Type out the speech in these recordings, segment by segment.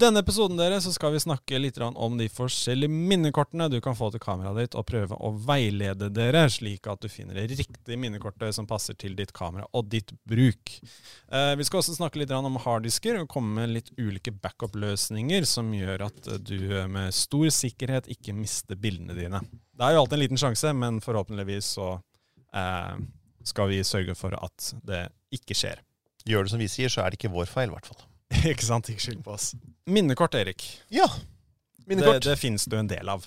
Denne episoden dere, så skal vi snakke litt om de forskjellige minnekortene du kan få til kameraet ditt, og prøve å veilede dere, slik at du finner det riktige minnekortet som passer til ditt kamera og ditt bruk. Eh, vi skal også snakke litt om harddisker og komme med litt ulike backup-løsninger som gjør at du med stor sikkerhet ikke mister bildene dine. Det er jo alltid en liten sjanse, men forhåpentligvis så eh, skal vi sørge for at det ikke skjer. Gjør det som vi sier, så er det ikke vår feil, i hvert fall. ikke sant? Ikke skyld på oss. Minnekort, Erik. Ja. Minnekort. Det, det finnes det jo en del av.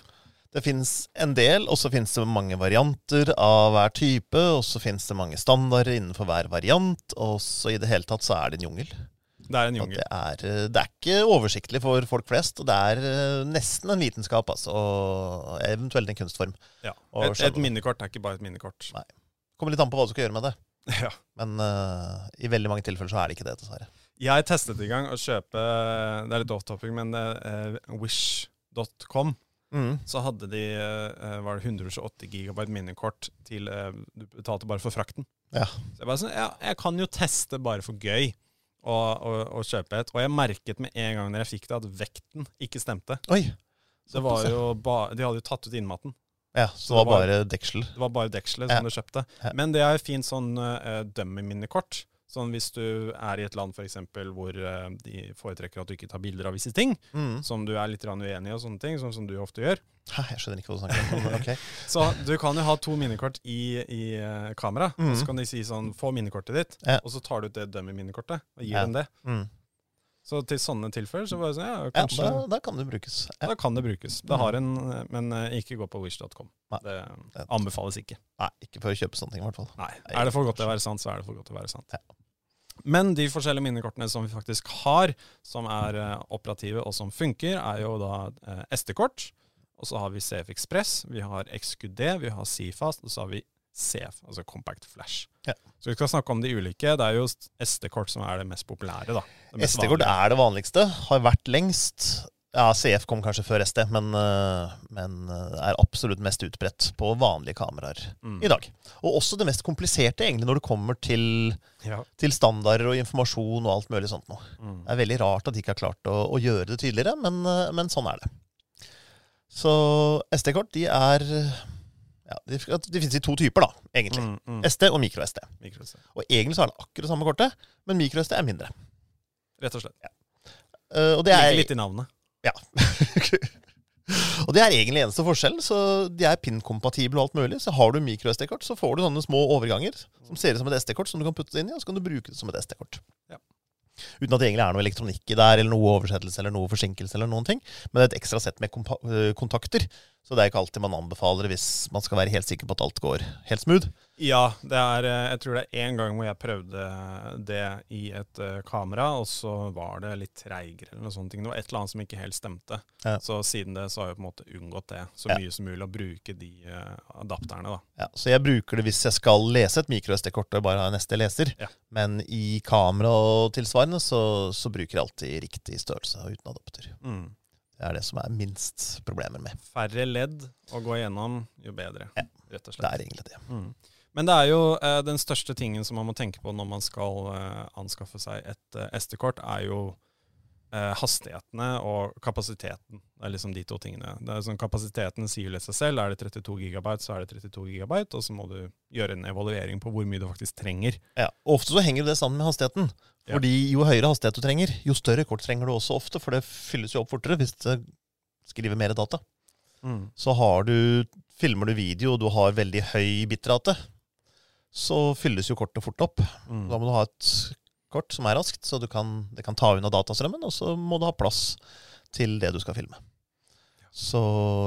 Det finnes en del, og så finnes det mange varianter av hver type. Og så finnes det mange standarder innenfor hver variant. Og så i det hele tatt så er det en jungel. Det er en jungel. Det er, eh, det er, ikke oversiktlig for folk flest. Og det er eh, nesten en vitenskap, altså. Og eventuelt en kunstform. Ja. Et, et, minnekort er ikke bare et minnekort. Nei. Kommer litt an på hva du skal gjøre med det. Ja. Men uh, i veldig mange tilfeller så er det ikke det, dessverre. Jeg testet i gang å kjøpe Det er litt off topic, men uh, wish.com. Mm. Så hadde de uh, var det 128 gigabyte minnekort til uh, Du betalte bare for frakten. Ja. Så jeg bare sånn, ja, jeg kan jo teste bare for gøy å kjøpe et. Og jeg merket med en gang når jeg fikk det, at vekten ikke stemte. Oi. Det var jo ba, de hadde jo tatt ut innmaten. Ja, så, så det var bare deksel? Det var bare dekselet som ja. du kjøpte. Ja. Men det er fint sånn uh, dummy-minnekort. Sånn Hvis du er i et land for eksempel, hvor uh, de foretrekker at du ikke tar bilder av visse ting, mm. som du er litt uenig i, og sånne ting, sånn som du ofte gjør. Hæ, jeg skjønner ikke hva du snakker om. Okay. så du kan jo ha to minnekort i, i uh, kamera, mm. og så kan de si sånn Få minnekortet ditt, ja. og så tar du ut det dummy-minnekortet og gir ja. dem det. Mm. Så til sånne tilfeller så bare sånn, ja, kanskje... Ja, da, da kan det brukes. Da kan det brukes. Det har en, Men uh, ikke gå på wish.com. Det anbefales ikke. Nei, ikke for å kjøpe sånne ting i hvert fall. Nei, Er det for godt til å være sant, så er det for godt til å være sant. Ja. Men de forskjellige minnekortene som vi faktisk har, som er uh, operative og som funker, er jo da uh, SD-kort. Og så har vi CF Express, vi har XQD, vi har Cfast, og så har vi CF, altså Compact Flash. Ja. Så vi skal snakke om de ulike. Det er jo SD-kort som er det mest populære. da. SD-kort er det vanligste. Har vært lengst. Ja, CF kom kanskje før SD, men, eh, men eh, er absolutt mest utbredt på vanlige kameraer mm. i dag. Og også det mest kompliserte egentlig når det kommer til, ja. til standarder og informasjon og alt mulig sånt noe. Mm. Det er veldig rart at de ikke har klart å, å gjøre det tydeligere, men, eh, men, sånn er det. Så SD-kort, de er ja, de, de, finnes i to typer, da, egentlig. Mm, mm. SD og mikro-SD. Mikro og egentlig så er det akkurat samme kortet, men mikro-SD er mindre. Rett og slett. Ja. Uh, og det er, litt i navnet. Ja. og det er egentlig eneste forskjell. Så de er PIN-kompatible og alt mulig. Så har du mikro-SD-kort, så får du sånne små overganger som ser ut som et SD-kort som du kan putte det inn i, og så kan du bruke det som et SD-kort. Ja. Uten at det egentlig er noe elektronikk i der, eller noe oversettelse eller noe forsinkelse. eller noen ting. Men det er et ekstra sett med eh, kontakter. Så det er ikke alltid man anbefaler hvis man skal være helt sikker på at alt går helt smooth. Ja, det er, eh, jeg tror det er én gang hvor jeg prøvde det i et uh, kamera, og så var det litt treigere eller noe sånt. Det var et eller annet som ikke helt stemte. Ja. Så siden det så har jeg på en måte unngått det så ja. mye som mulig, å bruke de uh, adapterne. da. Ja, Så jeg bruker det hvis jeg skal lese et mikro-SD-kort og bare ha neste leser. Men i kamera og tilsvarende så, så bruker jeg alltid riktig størrelse uten adapter. Mm. Det er det som er minst problemer med. Færre ledd å gå igjennom, jo bedre. Ja, rett og slett. Det er egentlig det. Mm. Men det er jo eh, den største tingen som man må tenke på når man skal eh, anskaffe seg et eh, SD-kort, er jo eh, hastighetene og kapasiteten. Det er liksom de to tingene. Det er sånn Kapasiteten sier litt seg selv. Er det 32 gigabyte, så er det 32 gigabyte, og så må du gjøre en evaluering på hvor mye du faktisk trenger. Ja, Ofte så henger det sammen med hastigheten. Fordi jo høyere hastighet du trenger, jo større kort trenger du også ofte, for det fylles jo opp fortere hvis det skriver mer data. Mm. Så har du, filmer du video og du har veldig høy bitrate, så fylles jo kortet fort opp. Mm. Da må du ha et kort som er raskt, så kan, det kan ta unna datastrømmen, og så må du ha plass til det du skal filme. Så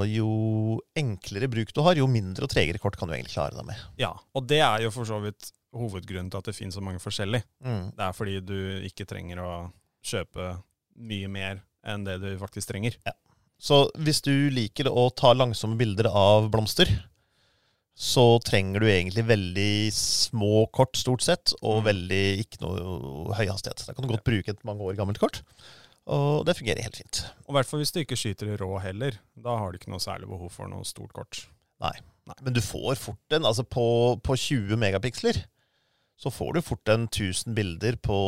jo enklere bruk du har, jo mindre og tregere kort kan du egentlig klare deg med. Ja, og det er jo for så vidt hovedgrunnen til at det finnes så mange forskjellige. Mm. Det er fordi du ikke trenger å kjøpe mye mer enn det du faktisk trenger. Ja. Så hvis du liker å ta langsomme bilder av blomster, så trenger du egentlig veldig små kort, stort sett, og Mm. veldig ikke noe høy hastighet. Da kan du godt bruke et mange år gammelt kort, og det fungerer helt fint. Og i hvert fall hvis du ikke skyter i rå heller. Da har du ikke noe særlig behov for noe stort kort. Nei, Men du får fort en Altså på, på 20 megapiksler så får du fort en 1000 bilder på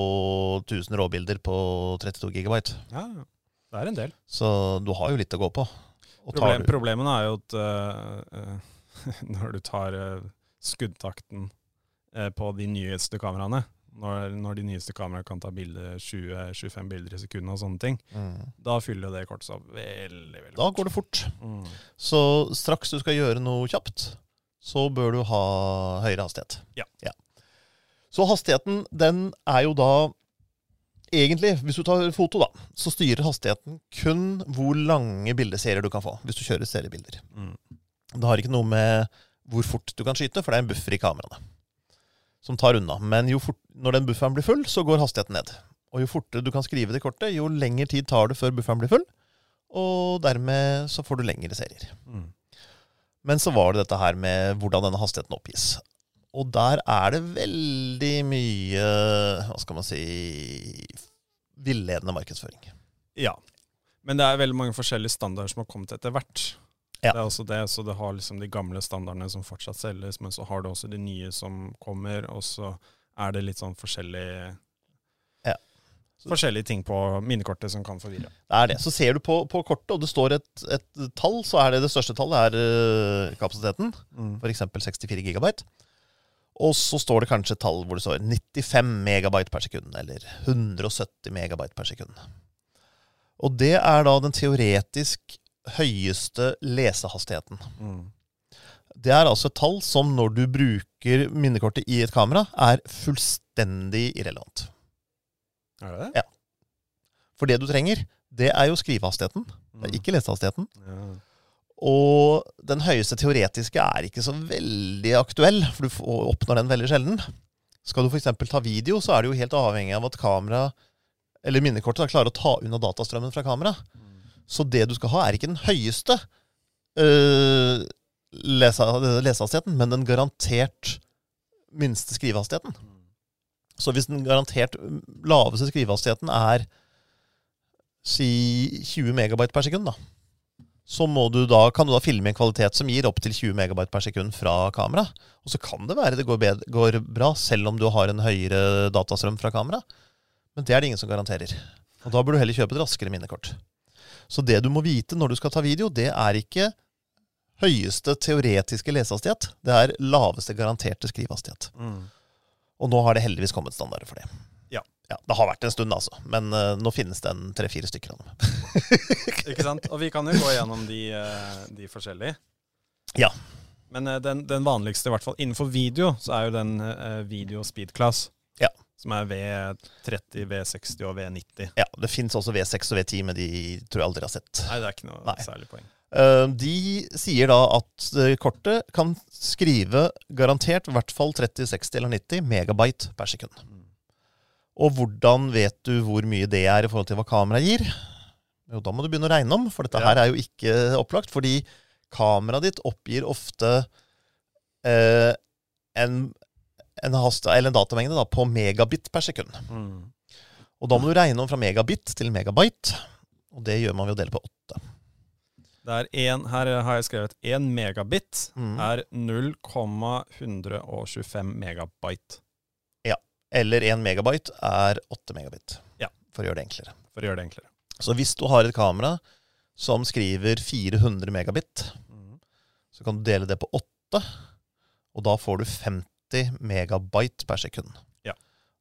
1000 råbilder på 32 gigabyte. Ja, det er en del. Så du har jo litt å gå på. Problem, problemene er jo at uh, når du tar uh, skuddtakten på de nyeste kameraene, når, når de nyeste kameraene kan ta bilde 20-25 bilder i sekundet og sånne ting, mm. da fyller jo det kortet seg veldig, veldig Da går det fort. Mm. Så straks du skal gjøre noe kjapt, så bør du ha høyere hastighet. Ja. Ja. Så hastigheten, den er jo da Egentlig, hvis du tar foto, da, så styrer hastigheten kun hvor lange bildeserier du kan få. Hvis du kjører seriebilder. Mm. Det har ikke noe med hvor fort du kan skyte, for det er en buffer i kameraene som tar unna. Men fort, når den bufferen blir full, så går hastigheten ned. Og jo fortere du kan skrive det kortet, jo lengre tid tar det før bufferen blir full. Og dermed så får du lengre serier. Mm. Men så var det dette her med hvordan denne hastigheten oppgis. Og der er det veldig mye Hva skal man si villedende markedsføring. Ja. Men det er veldig mange forskjellige standarder som har kommet etter hvert. Ja. Det er også det, så det har liksom de gamle standardene som fortsatt selges, men så har du også de nye som kommer, og så er det litt sånn forskjellige Ja. Forskjellige ting på minnekortet som kan forvirre. Det er det. Så ser du på, på kortet, og det står et, et tall, så er det det største tallet er kapasiteten. kapasiteten. F.eks. 64 gigabyte. Og så står det kanskje et tall hvor det står 95 megabyte per sekund, eller 170 megabyte per sekund. Og det er da den teoretisk høyeste lesehastigheten. Mm. Det er altså et tall som når du bruker minnekortet i et kamera, er fullstendig irrelevant. Er det det? Ja. For det du trenger, det er jo skrivehastigheten, det er ikke lesehastigheten. Ja. Og den høyeste teoretiske er ikke så veldig aktuell, for du oppnår den veldig sjelden. Skal du f.eks. ta video, så er du jo helt avhengig av at kamera, eller minnekortet da, klarer å ta unna datastrømmen fra kamera. Så det du skal ha, er ikke den høyeste øh, lesehastigheten, men den garantert minste skrivehastigheten. Så hvis den garantert laveste skrivehastigheten er si 20 megabyte per sekund, da, så må du da, kan du da filme en kvalitet som gir opptil 20 megabyte per sekund fra kamera. Og så kan det være det går, bedre, går bra, selv om du har en høyere datastrøm fra kamera. Men det er det ingen som garanterer. Og da bør du heller kjøpe et raskere minnekort. Så det du må vite når du skal ta video, det er ikke høyeste teoretiske lesehastighet. Det er laveste garanterte skrivehastighet. Mm. Og nå har det heldigvis kommet standarder for det. Ja. Det har vært en stund, altså. Men uh, nå finnes det en tre-fire stykker av dem. Ikke sant? Og vi kan jo gå gjennom de, uh, de forskjellige. Ja. Men uh, den, den vanligste, i hvert fall innenfor video, så er jo den video speed class. Ja. Som er V30, V60 og V90. Ja, Det fins også V6 og V10, men de tror jeg aldri har sett. Nei, det er ikke noe Nei. særlig poeng. Eh, De sier da at kortet kan skrive garantert i hvert fall 30, 60 eller 90 megabyte per sekund. Og hvordan vet du hvor mye det er i forhold til hva kameraet gir? Jo, da må du begynne å regne om, for dette Ja. her er jo ikke opplagt. Fordi kameraet ditt oppgir ofte eh, en, en, hast, eller en datamengde da, på megabit per sekund. Mm. Og da må du regne om fra megabit til megabyte. Og det gjør man ved å dele på åtte. En, her har jeg skrevet 1 megabit Mm. er 0,125 megabyte. Eller 1 megabyte er 8 megabit. Ja. For å gjøre det enklere. For å gjøre det enklere. Så hvis du har et kamera som skriver 400 megabit, Mm. så kan du dele det på 8, og da får du 50 megabyte per sekund. Ja.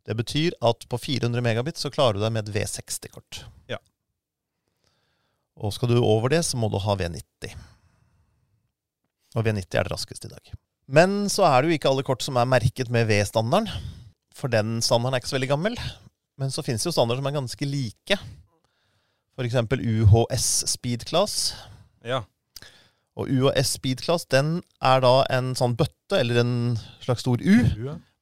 Det betyr at på 400 megabit så klarer du deg med et V60-kort. Ja. Og skal du over det, så må du ha V90. Og V90 er det raskeste i dag. Men så er det jo ikke alle kort som er merket med V-standarden. For den standarden er ikke så veldig gammel. Men så finnes det jo standarder som er ganske like. F.eks. UHS Speed Class. Ja. Og UHS Speed Class den er da en sånn bøtte, eller en slags stor U,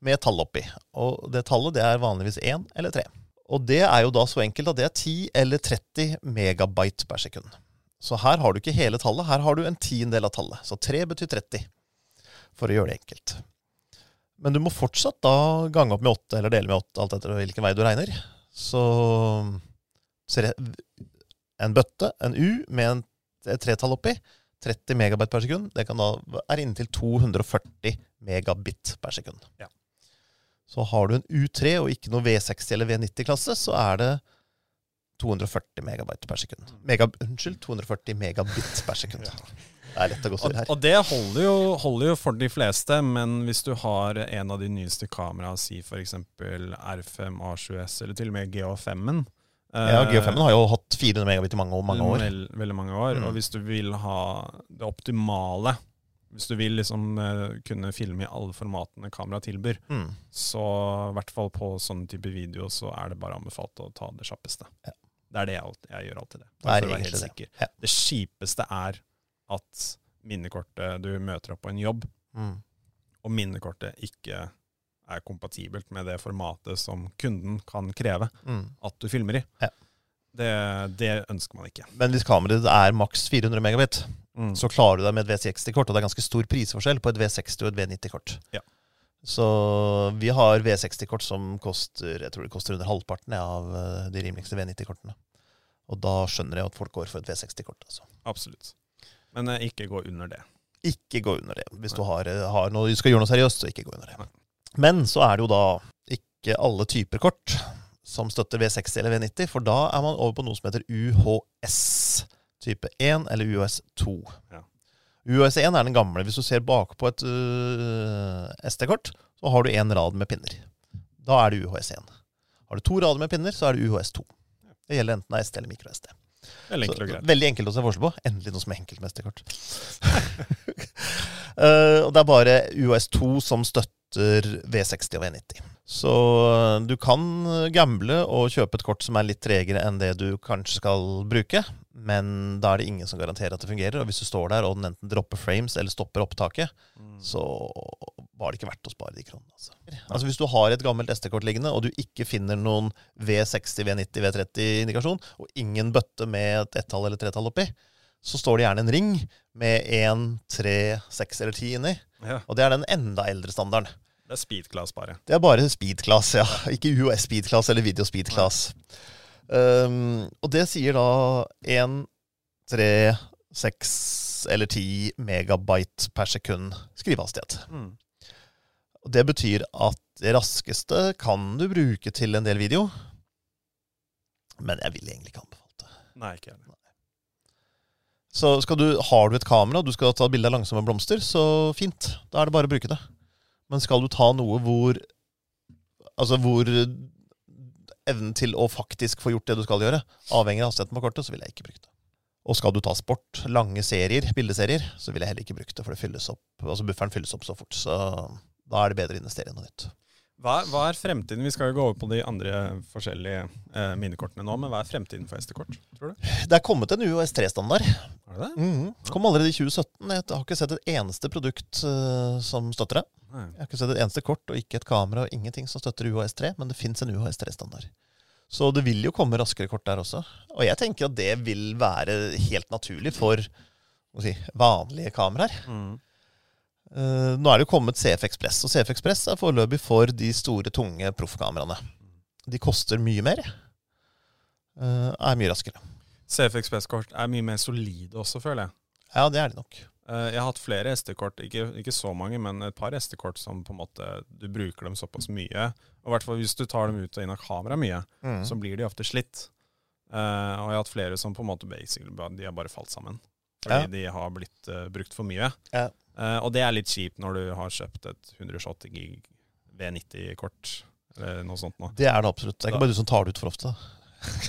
med tall oppi. Og det tallet det er vanligvis 1 eller 3. Og det er jo da så enkelt at det er 10 eller 30 megabyte per sekund. Så her har du ikke hele tallet, her har du en tiendedel av tallet. Så 3 betyr 30. for å gjøre det enkelt. Men du må fortsatt da gange opp med åtte, eller dele med åtte, alt etter hvilken vei du regner. Så ser jeg en bøtte, en U, med en, et tretall oppi, 30 megabyte per sekund, det kan da er inntil 240 megabit per sekund. Ja. Så har du en U3 og ikke noe V60 eller V90-klasse, så er det 240 megabyte per sekund. Mega, unnskyld, 240 megabit per sekund. Det er lett å gå Og, sur her. og det holder jo, holder jo for de fleste, men hvis du har en av de nyeste kameraene, si f.eks. R5 A7S, eller til og med GH5-en Ja, G5 har jo hatt 400 megabit i mange, mange år. Veld, veldig mange år. Mm. Og hvis du vil ha det optimale, hvis du vil liksom eh, kunne filme i alle formatene kameraet tilbyr, Mm. så i hvert fall på sånne type video, så er det bare anbefalt å ta det kjappeste. Ja. Det er det jeg, jeg gjør alltid det. Det er egentlig det. Ja. Det kjipeste er at minnekortet du møter opp på en jobb, Mm. og minnekortet ikke er kompatibelt med det formatet som kunden kan kreve Mm. at du filmer i. Ja. Det, det ønsker man ikke. Men hvis kameraet er maks 400 megabit, Mm. så klarer du deg med et V60-kort, og det er ganske stor prisforskjell på et V60 og et V90-kort. Ja. Så vi har V60-kort som koster jeg tror det koster under halvparten av eh, de rimeligste V90-kortene. Og da skjønner jeg at folk går for et V60-kort. Altså. Absolutt. Men eh, ikke gå under det. Ikke gå under det. Hvis du har, eh, har noe, du skal gjøre noe seriøst, så ikke gå under det. Men så er det jo da ikke alle typer kort som støtter V60 eller V90, for da er man over på noe som heter UHS type 1 eller UHS 2. Ja. UHS 1 er den gamle. Hvis du ser bakpå et uh, SD-kort, så har du én rad med pinner. Da er det UHS 1. Har du to rader med pinner, så er det UHS 2. Det gjelder enten det er SD eller mikro-SD. Veldig enkelt greit. veldig enkelt å se forskjell på. Endelig noe som er enkelt mesterkort. Eh, og det er bare UHS2 som støtter V60 og V90. Så eh, du kan gamble og kjøpe et kort som er litt tregere enn det du kanskje skal bruke, men da er det ingen som garanterer at det fungerer. Og hvis du står der og den enten dropper frames eller stopper opptaket, Mm. så var det ikke verdt å spare de kronene. Altså. altså Hvis du har et gammelt SD-kort liggende, og du ikke finner noen V60, V90, V30-indikasjon, og ingen bøtte med et ettall eller tretall oppi, så står det gjerne en ring med én, tre, seks eller ti inni. Ja, Og det er den enda eldre standarden. det er speed class bare. Det er bare speed-class, ja. Ikke UOS speed-class eller video speed-class. Um, og det sier da én, tre, seks eller ti megabyte per sekund skrivehastighet. Mm. Og det betyr at det raskeste kan du bruke til en del video, men jeg vil egentlig ikke anbefale det. Nei, ikke heller. Så du, har du et kamera og du skal ta bilde av langsomme blomster, så fint. Da er det bare å bruke det. Men skal du ta noe hvor Altså hvor evnen til å faktisk få gjort det du skal gjøre, avhenger av hastigheten på kortet, så vil jeg ikke bruke det. Og skal du ta sport, lange serier, bildeserier, så vil jeg heller ikke bruke det, for det fylles opp, altså bufferen fylles opp så fort. Så da er det bedre å investere i noe nytt. Hva, hva er fremtiden? Vi skal jo gå over på de andre forskjellige eh, minnekortene nå, men hva er fremtiden for SD-kort, tror du? Det er kommet en UOS 3-standard. Er det det? Det Kom allerede i 2017. Jeg har ikke sett et eneste produkt uh, som støtter det. Nei. Jeg har ikke sett et eneste kort og ikke et kamera og ingenting som støtter UHS 3, men det fins en UHS 3-standard. Så det vil jo komme raskere kort der også. Og jeg tenker at det vil være helt naturlig for si, vanlige kameraer. Mm. Eh, nå er det jo kommet CF Ekspress, og CF Ekspress er foreløpig for de store, tunge proffkameraene. De koster mye mer. eh, er mye raskere. CF Ekspress-kort er mye mer solide også, føler jeg. Ja, det er de nok. Eh, Jeg har hatt flere SD-kort, ikke, ikke så mange, men et par SD-kort som på en måte du bruker dem såpass mye. Og i hvert fall hvis du tar dem ut og inn av kamera mye, Mm. så blir de ofte slitt. Uh, og jeg har hatt flere som på en måte basically de har bare falt sammen. Fordi Ja. de har blitt uh, brukt for mye. Ja. Eh, og det er litt kjipt når du har kjøpt et 180 gig V90-kort, eller noe sånt nå. Det er det absolutt. Det er ikke bare du som tar det ut for ofte.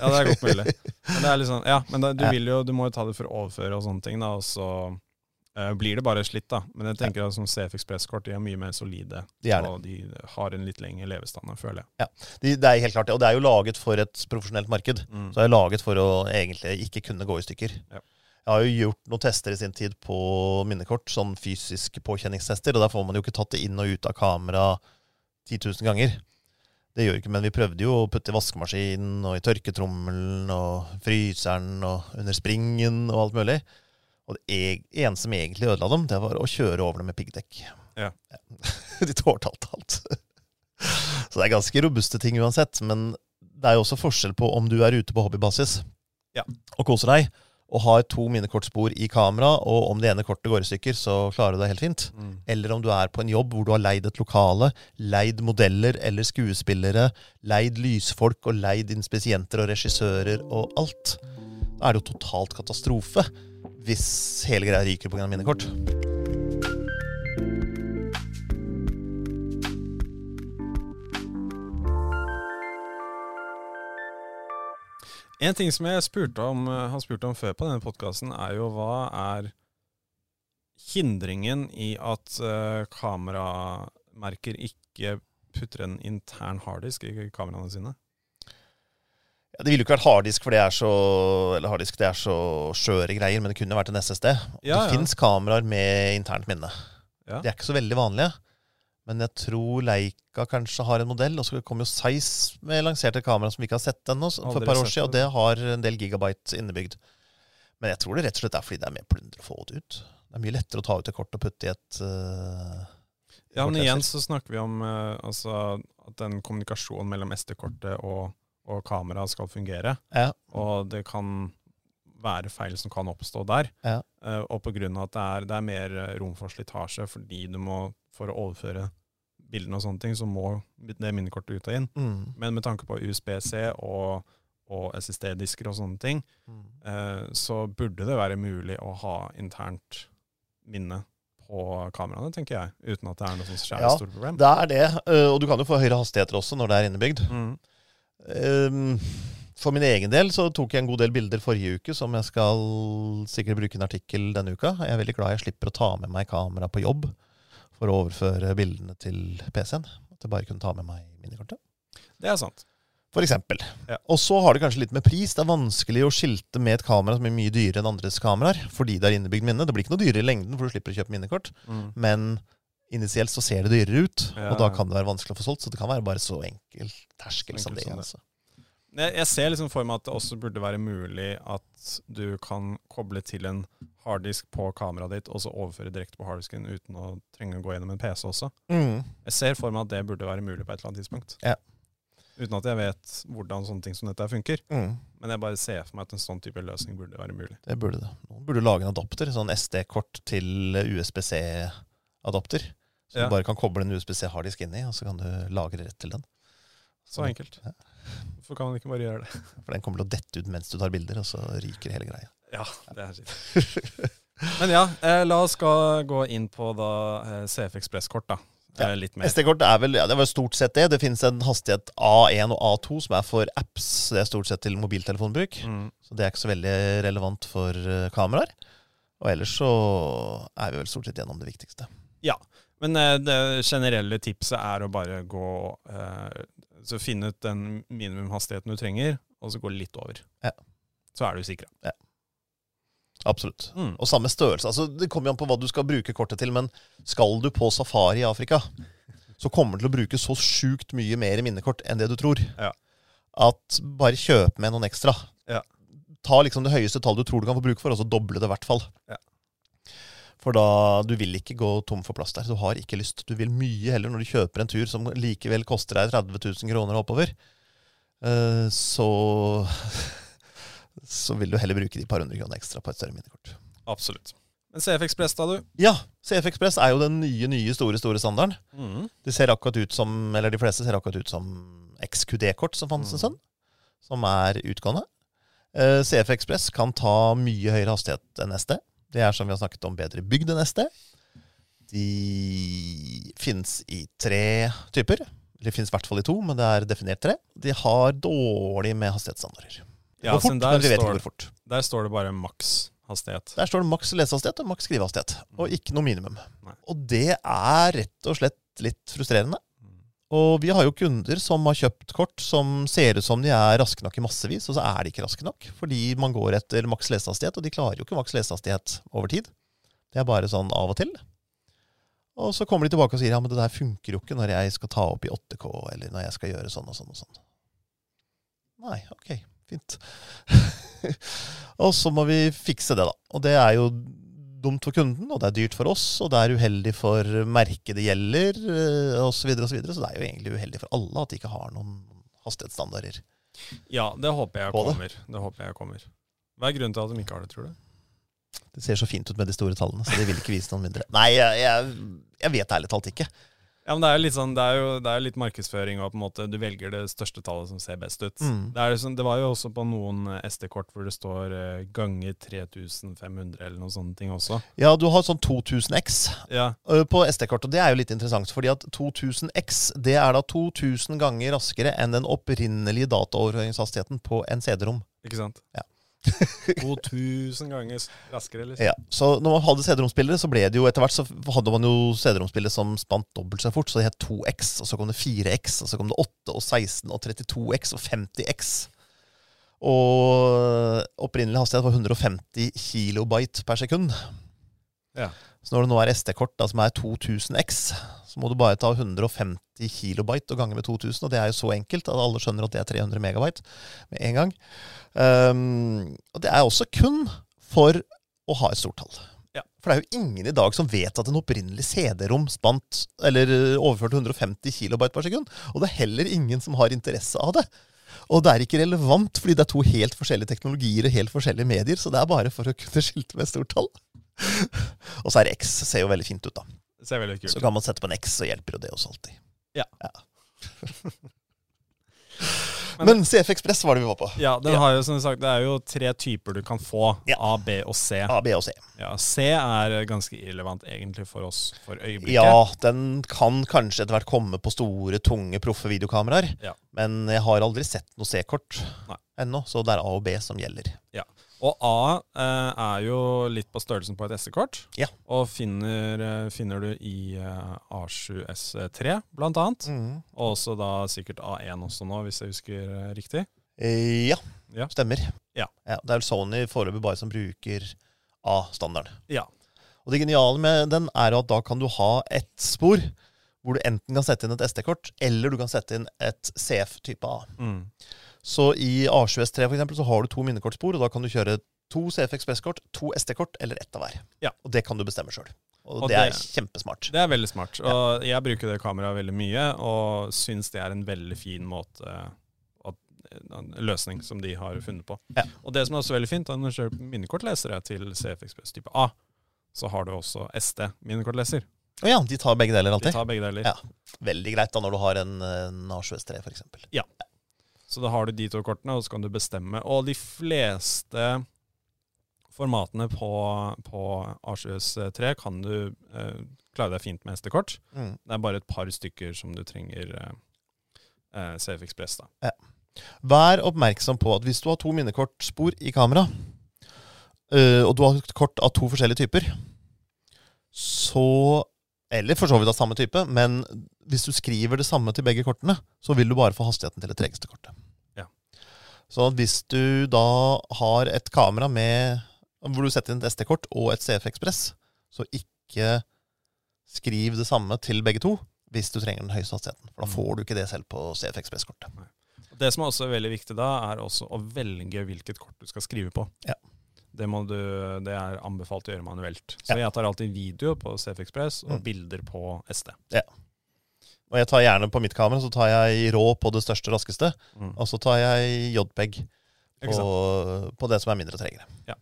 Ja, det er godt mulig. Men det er sånn, ja, men da, du Ja. vil jo, du må jo ta det for å overføre og sånne ting, da, og så uh, blir det bare slitt, da. Men jeg tenker at som CF Express-kort, de er mye mer solide, De det. og de har en litt lengre levestandard, føler jeg. De, det er helt klart det. Og det er jo laget for et profesjonelt marked. Mm. Så er laget for å egentlig ikke kunne gå i stykker. Ja. Jeg har jo gjort noen tester i sin tid på minnekort, sånn fysiske påkjenningstester, og der får man jo ikke tatt det inn og ut av kamera 10 000 ganger. Det gjør ikke, men vi prøvde jo å putte i vaskemaskinen og i tørketrommelen og fryseren og under springen og alt mulig. Og det eneste som egentlig ødela dem, det var å kjøre over dem med piggdekk. Ja. De tålte alt, alt. Så det er ganske robuste ting uansett. Men det er jo også forskjell på om du er ute på hobbybasis Ja. og koser deg, og har to minnekortspor i kamera, og om det ene kortet går i stykker, så klarer du deg helt fint. Mm. Eller om du er på en jobb hvor du har leid et lokale, leid modeller eller skuespillere, leid lysfolk og leid inspisienter og regissører og alt. Da er det jo totalt katastrofe hvis hele greia ryker pga. minnekort. En ting som jeg spurte om, eh, har spurt om før på denne podkasten, er jo hva er hindringen i at uh, kameramerker ikke putter en intern harddisk i kameraene sine? Ja, det ville jo ikke vært harddisk, for det er så Eller harddisk, det er så skjøre greier, men det kunne vært en SSD. Ja, det ja. fins kameraer med internt minne. Ja. De er ikke så veldig vanlige. Men jeg tror Leica kanskje har en modell. Og så kom jo Size med lanserte kamera som vi ikke har sett ennå, for et par år siden. Og det. har en del gigabyte innebygd. Men jeg tror det rett og slett er fordi det er mer plunder å få det ut. Det er mye lettere å ta ut et kort og putte i et uh, Ja, men igjen så snakker vi om uh, altså, at den kommunikasjonen mellom SD-kortet og, og kamera skal fungere. Ja. Og det kan være feil som kan oppstå der. Ja. Uh, og av at det er, det er mer eh, rom for slitasje fordi du må, for å overføre bildene og sånne ting, så må det minnekortet ut og inn. Mm. Men med tanke på USB-C og, og SSD-disker og sånne ting, Mm. uh, så burde det være mulig å ha internt minne på kameraene, tenker jeg. Uten at det er noe sånt skjære Ja, stort problem. Det er det. Og du kan jo få høyere hastigheter også når det er innebygd. Mm. Um, For min egen del så tok jeg en god del bilder forrige uke som jeg skal sikkert bruke en artikkel denne uka. Jeg er veldig glad jeg slipper å ta med meg kamera på jobb for å overføre bildene til PC-en. At jeg bare kunne ta med meg minnekortet. Det er sant. For eksempel. Ja. Og så har det kanskje litt med pris. Det er vanskelig å skilte med et kamera som er mye dyrere enn andres kameraer, fordi det er innebygd minne. Det blir ikke noe dyrere i lengden, for du slipper å kjøpe minnekort. Mm. Men initielt så ser det dyrere ut, Ja. og da kan det være vanskelig å få solgt. Så det kan være bare så enkel terskel som det. Altså. Jeg, ser liksom for meg at det også burde være mulig at du kan koble til en harddisk på kameraet ditt, og så overføre direkte på harddisken uten å trenge å gå gjennom en PC også. Mm. Jeg ser for meg at det burde være mulig på et eller annet tidspunkt. Ja. Uten at jeg vet hvordan sånne ting som dette funker. Mm. Men jeg bare ser for meg at en sånn type løsning burde være mulig. Det burde det. Noen burde lage en adapter, sånn SD-kort til USBC-adapter. Så Ja. du bare kan koble en USBC-harddisk inn i, og så kan du lagre rett til den. Så enkelt. Ja. Hvorfor kan man ikke bare gjøre det? For den kommer til å dette ut mens du tar bilder, og så ryker hele greia. Ja, det er kjipt. Men ja, eh, la oss gå inn på da eh, CF Ekspress-kort, da. Ja. SD-kort er vel ja, det var stort sett det. Det finnes en hastighet A1 og A2 som er for apps. Det er stort sett til mobiltelefonbruk. Mm. Så det er ikke så veldig relevant for uh, kameraer. Og ellers så er vi vel stort sett gjennom det viktigste. Ja. Men uh, det generelle tipset er å bare gå eh, Så finne ut den minimumhastigheten du trenger, og så gå litt over. Ja. Så er du sikra. Absolutt. Mm. Og samme størrelse. Altså, det kommer an på hva du skal bruke kortet til, men skal du på safari i Afrika, så kommer du til å bruke så sjukt mye mer minnekort enn det du tror. Ja. At bare kjøp med noen ekstra. Ja. Ta liksom det høyeste tallet du tror du kan få bruk for, og så doble det i hvert fall. Ja. For da, du vil ikke gå tom for plass der. Du har ikke lyst. Du vil mye heller når du kjøper en tur som likevel koster deg 30 000 kroner oppover. eh, Så så vil du heller bruke de par hundre kroner ekstra på et større minnekort. Absolutt. Men CF Ekspress, da, du? Ja, CF Ekspress er jo den nye, nye, store store standarden. Mm. De, ser akkurat ut som, eller De fleste ser akkurat ut som XQD-kort som fantes en stund, som er utgående. Eh, CF Ekspress kan ta mye høyere hastighet enn SD. Det er som vi har snakket om, bedre bygd enn SD. De finnes i tre typer. Det finnes i hvert fall i to, men det er definert tre. De har dårlig med hastighetsstandarder. Det Ja, går fort, men vi vet ikke hvor fort. Der står det bare maks hastighet. Der står det maks lesehastighet og maks skrivehastighet, og ikke noe minimum. Nei. Og det er rett og slett litt frustrerende. Og vi har jo kunder som har kjøpt kort som ser ut som de er raske nok i massevis, og så er de ikke raske nok. Fordi man går etter maks lesehastighet, og de klarer jo ikke maks lesehastighet over tid. Det er bare sånn av og til. Og så kommer de tilbake og sier ja, men det der funker jo ikke når jeg skal ta opp i 8K, eller når jeg skal gjøre sånn og sånn og sånn. Nei, ok, fint. og så må vi fikse det, da. Og det er jo dumt for kunden, og det er dyrt for oss, og det er uheldig for merket det gjelder, eh, osv. Så, videre, og så, videre. så det er jo egentlig uheldig for alle at de ikke har noen hastighetsstandarder. Ja, det håper jeg kommer. det. Det håper jeg kommer. Hva er grunnen til at de ikke har det, tror du? Det ser så fint ut med de store tallene, så de vil ikke vise noen mindre. Nei, jeg, jeg, jeg vet ærlig talt ikke. Ja, men Det er jo litt sånn, det er jo det er litt markedsføring, og på en måte du velger det største tallet som ser best ut. Mm. Det, sånn, det var jo også på noen eh, SD-kort hvor det står uh, ganger 3500 eller noen sånne ting også. Ja, du har sånn 2000X Ja, på SD-kort, og det er jo litt interessant, fordi at 2000X det er da 2000 ganger raskere enn den opprinnelige dataoverføringshastigheten på en CD-rom. ikke sant? Ja. 2000 ganger raskere, liksom. Ja, så når man hadde CD-romspillere, så ble det jo etter hvert så hadde man jo CD-romspillere som spant dobbelt så fort, så det het 2X, og så kom det 4X, og så kom det 8 og 16 og 32X og 50X. Og opprinnelig hastighet var 150 kilobyte per sekund. Ja. Så når det nå er SD-kort som er 2000X, så må du bare ta 150 kilobyte og gange med 2000, og det er jo så enkelt at alle skjønner at det er 300 megabyte med en gang. Um, og det er også kun for å ha et stort tall. Ja. For det er jo ingen i dag som vet at en opprinnelig CD-rom spant eller eh, overførte 150 kilobyte per sekund. Og det er heller ingen som har interesse av det. Og det er ikke relevant, fordi det er to helt forskjellige teknologier og helt forskjellige medier. Så det er bare for å kunne skilte med stort tall. og så er X ser jo veldig fint ut, da. Det ser veldig kult Så kan man sette på en X, så hjelper jo det oss alltid. Ja. Men- Men CF Ekspress var det vi var på. Ja, den Ja. har jo som sagt, Det er jo tre typer du kan få. Ja. A, B og C. A, B og C. Ja, C er ganske irrelevant egentlig for oss for øyeblikket. Ja, den kan kanskje etter hvert komme på store, tunge, proffe videokameraer. Ja. Men jeg har aldri sett noe C-kort ennå, så det er A og B som gjelder. Og A eh, er jo litt på størrelsen på et SD-kort. Ja. Og finner, eh, finner du i eh, A7S3 blant annet. Og også da sikkert A1 også nå, hvis jeg husker eh, riktig. Ja, Ja. stemmer. Ja. Det er vel Sony foreløpig bare som bruker A-standard. Ja. Og det geniale med den er jo at da kan du ha ett spor hvor du enten kan sette inn et SD-kort, eller du kan sette inn et CF-type A. Mm. Så i A7S3 for eksempel, så har du to minnekortspor, og da kan du kjøre to CF Ekspress-kort, to SD-kort eller ett av hver. Ja. Og det kan du bestemme sjøl. Og, Og det er kjempesmart. Det er veldig smart. Og jeg bruker det kameraet veldig mye, og syns det er en veldig fin måte en løsning som de har funnet på. Ja. Og det som er også veldig fint, når du kjører minnekortlesere til CF Express type A, så har du også SD minnekortleser. Å ja, de tar begge deler alltid? De tar begge deler. Ja. Veldig greit da når du har en, en A7S3 for eksempel. Så da har du de to kortene, og så kan du bestemme. Og de fleste formatene på, på A7S3 kan du eh, klare deg fint med SD-kort. Mm. Det er bare et par stykker som du trenger eh, eh, CF Express. da. Vær oppmerksom på at hvis du har to minnekortspor i kamera, øh, og du har et kort av to forskjellige typer, så Eller for så vidt av samme type, men hvis du skriver det samme til begge kortene, så vil du bare få hastigheten til det tregeste kortet. Ja. Så hvis du da har et kamera med hvor du setter inn et SD-kort og et CF Ekspress, så ikke skriv det samme til begge to hvis du trenger den høyeste hastigheten. For da får du ikke det selv på CF Ekspress-kortet. Det som er også veldig viktig da, er også å velge hvilket kort du skal skrive på. Ja. Det, må du, det er anbefalt å gjøre manuelt. Så Ja. jeg tar alltid video på CF Ekspress og Mm. bilder på SD. Og jeg tar gjerne på mitt kamera, så tar jeg rå på det største og raskeste. Mm. Og så tar jeg JPEG på, på det som er mindre tregere. Ja.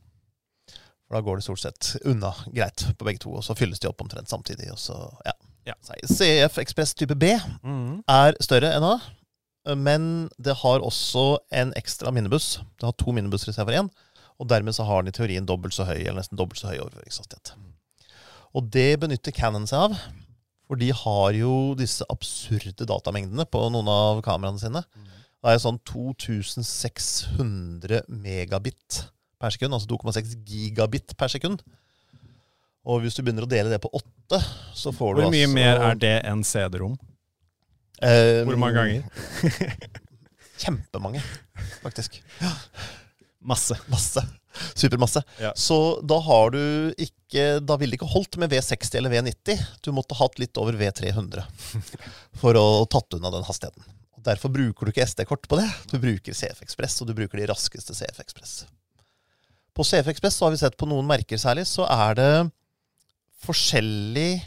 For da går det stort sett unna greit på begge to, og så fylles de opp omtrent samtidig. Og så, ja. Ja. CF Ekspress type B Mm. er større enn A, men det har også en ekstra minnebuss. Det har to minnebusser istedenfor én, og dermed så har den i teorien dobbelt så høy, eller nesten dobbelt så høy overføringshastighet. Og det benytter Canon seg av, for de har jo disse absurde datamengdene på noen av kameraene sine. Det er sånn 2600 megabit per sekund, altså 2,6 gigabit per sekund. Og hvis du begynner å dele det på åtte, så får du altså Hvor mye altså mer er det enn CD-rom? Um, Hvor mange ganger? Kjempemange, faktisk. Masse. Masse. Supermasse. Ja. Så da har du ikke Da ville det ikke holdt med V60 eller V90. Du måtte hatt litt over V300 for å tatt unna den hastigheten. Og Derfor bruker du ikke SD-kort på det. Du bruker CF Ekspress, og du bruker de raskeste CF Ekspress. På CF Ekspress har vi sett på noen merker særlig, så er det forskjellig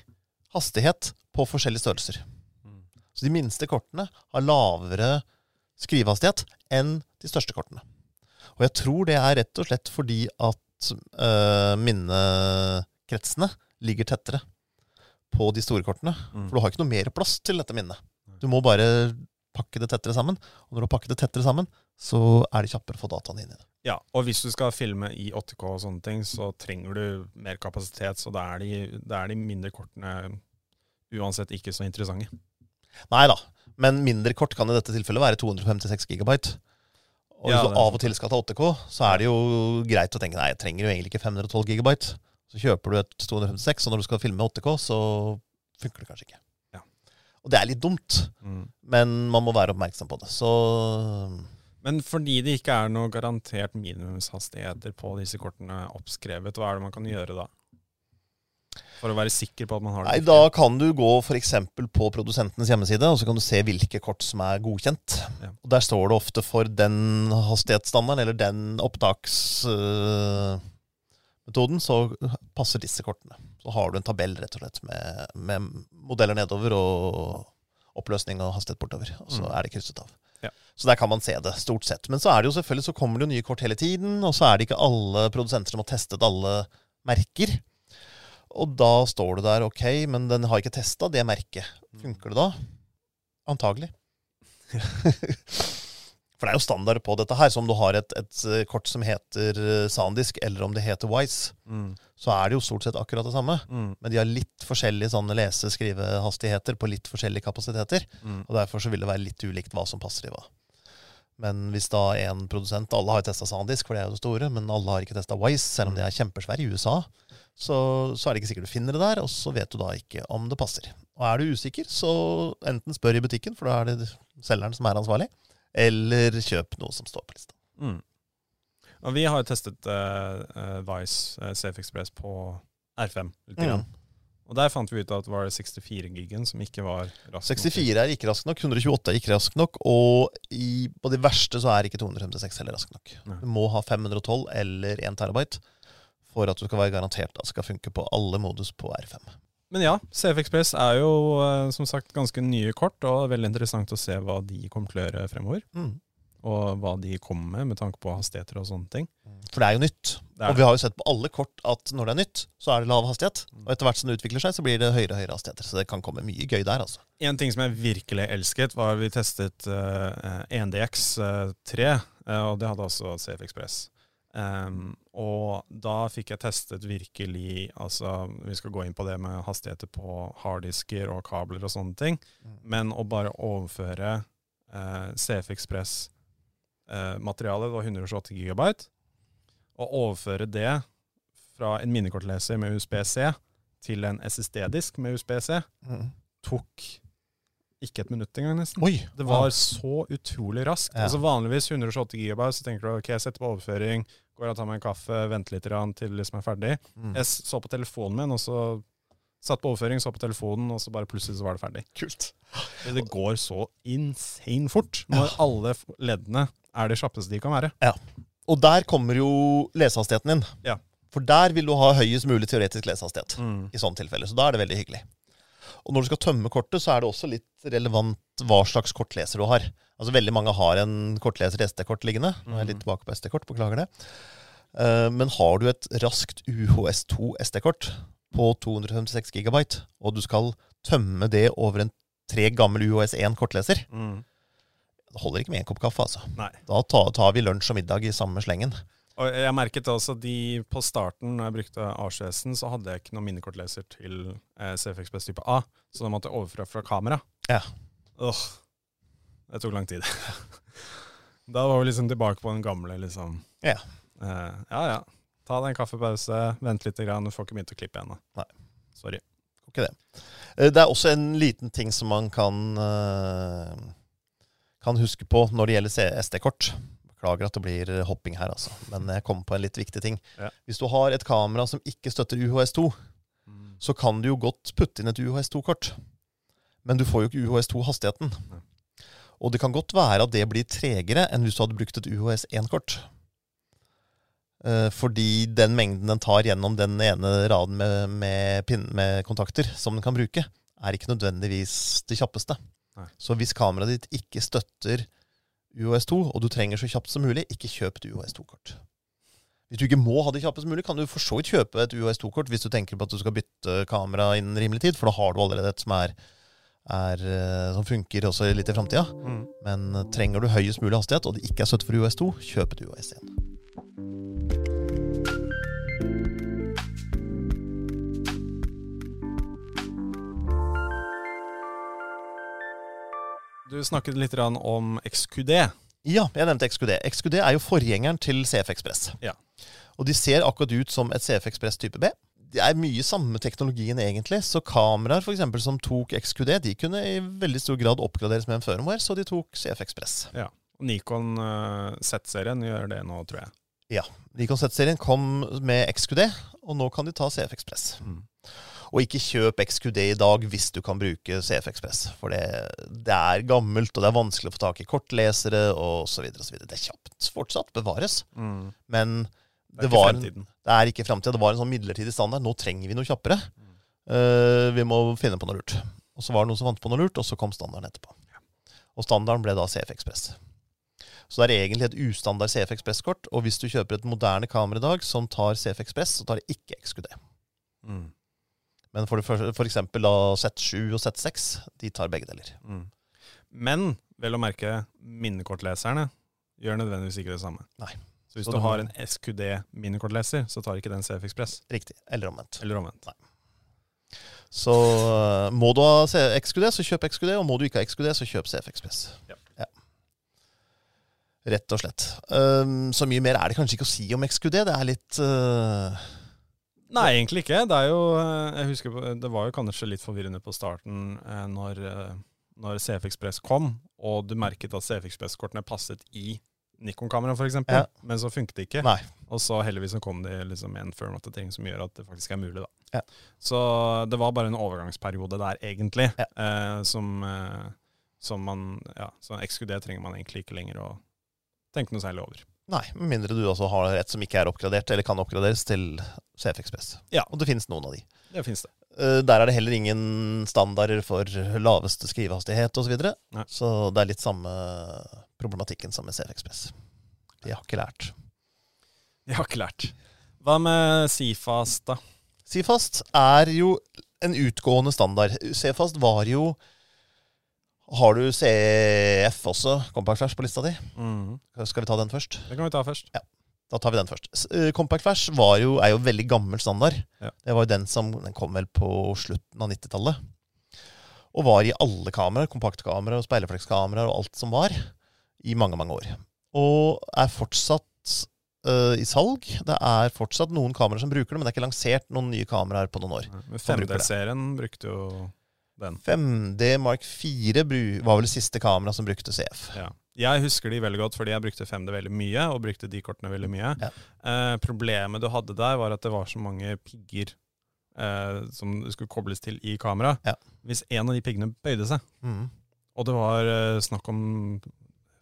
hastighet på forskjellige størrelser. Mm. Så de minste kortene har lavere skrivehastighet enn de største kortene. Og jeg tror det er rett og slett fordi at øh, minnekretsene ligger tettere på de store kortene. Mm. For du har ikke noe mer plass til dette minnet. Du må bare pakke det tettere sammen. Og når du har pakket det tettere sammen, så er det kjappere å få dataene inn i det. Ja, og hvis du skal filme i 8K og sånne ting, så trenger du mer kapasitet, så da er de, da er de mindre kortene uansett ikke så interessante. Nei da, men mindre kort kan i dette tilfellet være 256 gigabyte. Og hvis du av og til skal ta 8K, så er det jo greit å tenke nei, jeg trenger jo egentlig ikke 512 gigabyte. Så kjøper du et 256, og når du skal filme 8K, så funker det kanskje ikke. Ja. Og det er litt dumt, Mm. men man må være oppmerksom på det. Så Men fordi det ikke er noe garantert minimumshastigheter på disse kortene oppskrevet, hva er det man kan gjøre da? For å være sikker på at man har det Nei. Da kan du gå f.eks. på produsentenes hjemmeside, og så kan du se hvilke kort som er godkjent. Ja. Og Der står det ofte for den hastighetsstandarden, eller den opptaksmetoden, så passer disse kortene. Så har du en tabell rett og slett med, med modeller nedover og oppløsning og hastighet bortover. Og så Mm. er det krysset av. Ja. Så der kan man se det, stort sett. Men så er det jo selvfølgelig så kommer det jo nye kort hele tiden, og så er det ikke alle produsenter som har testet alle merker. Og da står du der ok, men den har ikke testa det merket. Funker det da? Antagelig. For det er jo standard på dette her. Så om du har et, et eh, kort som heter eh, Sandisk, eller om det heter Wise, Mm. så er det jo stort sett akkurat det samme. Mm. Men de har litt forskjellige sånne lese-skrivehastigheter på litt forskjellige kapasiteter. Mm. Og derfor så vil det være litt ulikt hva som passer i hva. Men hvis da en produsent Alle har jo testa Sandisk, for det er jo det store, men alle har ikke testa Wise, selv om de er kjempesvære i USA. Så, så er det ikke sikkert du finner det der, og så vet du da ikke om det passer. Og er du usikker, så enten spør i butikken, for da er det selgeren som er ansvarlig, eller kjøp noe som står på lista. Mm. Og vi har jo testet uh, Vice uh, Safe Express på R5 litt. Mm. Grann. Og der fant vi ut at det var 64 gigen som ikke var rask. nok. 64 er ikke rask nok, 128 er ikke rask nok, og i, på de verste så er ikke 256 heller rask nok. Nei. Du må ha 512 eller 1 terabyte for at du skal være garantert at det skal funke på alle modus på R5. Men ja, CF Express er jo eh, som sagt ganske nye kort, og det veldig interessant å se hva de kommer til å gjøre fremover. Mm. Og hva de kommer med med tanke på hastigheter og sånne ting. For det er jo nytt. Er Og vi har jo sett på alle kort at når det er nytt, så er det lav hastighet. Mm. Og etter hvert som det utvikler seg, så blir det høyere og høyere hastigheter. Så det kan komme mye gøy der, altså. En ting som jeg virkelig elsket, var vi testet uh, 1DX3, uh, og det hadde også CF Express. Um, og da fikk jeg testet virkelig altså Vi skal gå inn på det med hastigheter på harddisker og kabler og sånne ting. Mm. Men å bare overføre uh, CF Express-materialet, det var 128 gigabyte, og overføre det fra en minnekortleser med USB-C til en SSD-disk med USB-C, Mm. tok ikke et minutt engang, nesten. Oi! Det var så utrolig raskt. Ja. Altså Vanligvis 128 gigabyte, så tenker du ok, jeg setter på overføring, går og tar meg en kaffe, venter litt til det liksom er ferdig. Mm. Jeg så på telefonen min, og så satt på overføring, så på telefonen, og så bare plutselig så var det ferdig. Kult. Det går så insane fort når alle leddene er det kjappeste de kan være. Ja. Og der kommer jo lesehastigheten inn. Ja. For der vil du ha høyest mulig teoretisk lesehastighet. Mm. i sånne tilfeller. Så da er det veldig hyggelig. Og når du skal tømme kortet, så er det også litt relevant hva slags kortleser du har. Altså Veldig mange har en kortleser SD-kort liggende. Nå er jeg litt tilbake på SD-kort, beklager det. Eh, Men har du et raskt UHS2 SD-kort på 256 gigabyte, og du skal tømme det over en tre gammel UHS1 kortleser, Mm. det holder ikke med en kopp kaffe, altså. Nei. Da tar, tar vi lunsj og middag i samme slengen. Og jeg merket også de på starten, når jeg brukte A7S-en, så hadde jeg ikke noen minnekortleser til eh, CF Express type A, så da måtte jeg overføre fra kamera. Ja. Åh, det tok lang tid. da var vi liksom tilbake på den gamle, liksom. Ja. Eh, ja, ja. Ta deg en kaffepause, vent litt, grann, du får ikke begynt å klippe ennå. Nei. Sorry. Ikke det. Eh, Det er også en liten ting som man kan, eh, kan huske på når det gjelder SD-kort. Beklager at det blir hopping her, altså. Men jeg kom på en litt viktig ting. Ja. Hvis du har et kamera som ikke støtter UHS2, så kan du jo godt putte inn et UHS2-kort. Men du får jo ikke UHS2-hastigheten. Nei. Og det kan godt være at det blir tregere enn hvis du hadde brukt et UHS1-kort. Eh, fordi den mengden den tar gjennom den ene raden med, med, med kontakter som den kan bruke, er ikke nødvendigvis det kjappeste. Nei. Så hvis kameraet ditt ikke støtter UOS2, og du trenger så kjapt som mulig, ikke kjøp et UOS2-kort. Hvis du ikke må ha det kjappest mulig, kan du for så vidt kjøpe et UOS2-kort hvis du tenker på at du skal bytte kamera innen rimelig tid, for da har du allerede et som, er, er, eh, som funker også litt i framtida. Mm. Men trenger du høyest mulig hastighet, og det ikke er støtte for UOS2, kjøp et UOS1. Du snakket litt om XQD. Ja, jeg nevnte XQD. XQD er jo forgjengeren til CF Ekspress. Ja. Og de ser akkurat ut som et CF Ekspress type B. Det er mye samme teknologien, egentlig. Så kameraer for eksempel, som tok XQD, de kunne i veldig stor grad oppgraderes med en firmware, så de tok CF Ekspress. Ja. Nikon uh, Z-serien gjør det nå, tror jeg. Ja. Nikon Z-serien kom med XQD, og nå kan de ta CF Ekspress. Mm. Og ikke kjøp XQD i dag hvis du kan bruke CF Ekspress. For det, det er gammelt, og det er vanskelig å få tak i kortlesere osv. Det er kjapt fortsatt, bevares. Mm. Men Det er det, var en, det er ikke framtida. Det var en sånn midlertidig standard. Nå trenger vi noe kjappere. Eh, vi må finne på noe lurt. Og så var det noen som fant på noe lurt, og så kom standarden etterpå. Og standarden ble da CF Ekspress. Så det er egentlig et ustandard CF Ekspress-kort. Og hvis du kjøper et moderne kamera i dag som tar CF Ekspress, så tar det ikke XQD. Mm. Men for, for, for eksempel da Z7 og Z6, de tar begge deler. Mm. Men vel å merke, minnekortleserne gjør nødvendigvis ikke det samme. Nei. Så hvis Så du har en SQD minnekortleser, så tar ikke den CF Express. Riktig. Eller omvendt. Eller omvendt. Nei. Så øh, må du ha XQD, så kjøp XQD. Og må du ikke ha XQD, så kjøp CF Ekspress. Ja. Rett og slett. Um, så mye mer er det kanskje ikke å si om XQD. Det er litt uh Nei, egentlig ikke. Det er jo eh, Jeg husker Det var jo kanskje litt forvirrende på starten eh, når, når CF Express kom, og du merket at CF Express-kortene passet i Nikon-kamera, f.eks. Ja. Men så funket det ikke. Nei. Og så heldigvis så kom det liksom en firm-oppdatering som gjør at det faktisk er mulig. da. Ja. Så det var bare en overgangsperiode der, egentlig, Ja. eh, som, eh, som man Ja, så XQD trenger man egentlig ikke lenger å tenke noe særlig over. Nei, med mindre du altså har et som ikke er oppgradert, eller kan oppgraderes til CF Ekspress. Ja. Og det finnes noen av de. Det finnes det. Eh, Der er det heller ingen standarder for laveste skrivehastighet osv. Så, videre. Så det er litt samme problematikken som med CF Ekspress. De har ikke lært. De har ikke lært. Hva med Cfast, da? Cfast er jo en utgående standard. Cfast var jo Har du CF også, Compact Flash, på lista di? Skal vi ta den først? Det kan vi ta først. Ja. Da tar vi den først. Eh, Compact Flash var jo, er jo veldig gammel standard. Ja. Det var jo den som den kom vel på slutten av 90-tallet. Og var i alle kameraer, kompaktkamera og speilreflekskameraer og alt som var, i mange, mange år. Og er fortsatt eh, i salg. Det er fortsatt noen kameraer som bruker det, men det er ikke lansert noen nye kameraer på noen år. Men Man 5D-serien brukte jo den. 5D Mark 4 var vel det siste kamera som brukte CF. Ja. Jeg husker de veldig godt, fordi jeg brukte 5D veldig mye, og brukte de kortene veldig mye. Ja. Eh, problemet du hadde der, var at det var så mange pigger eh, som skulle kobles til i kamera. Ja. Hvis en av de piggene bøyde seg, Mm. og det var eh, snakk om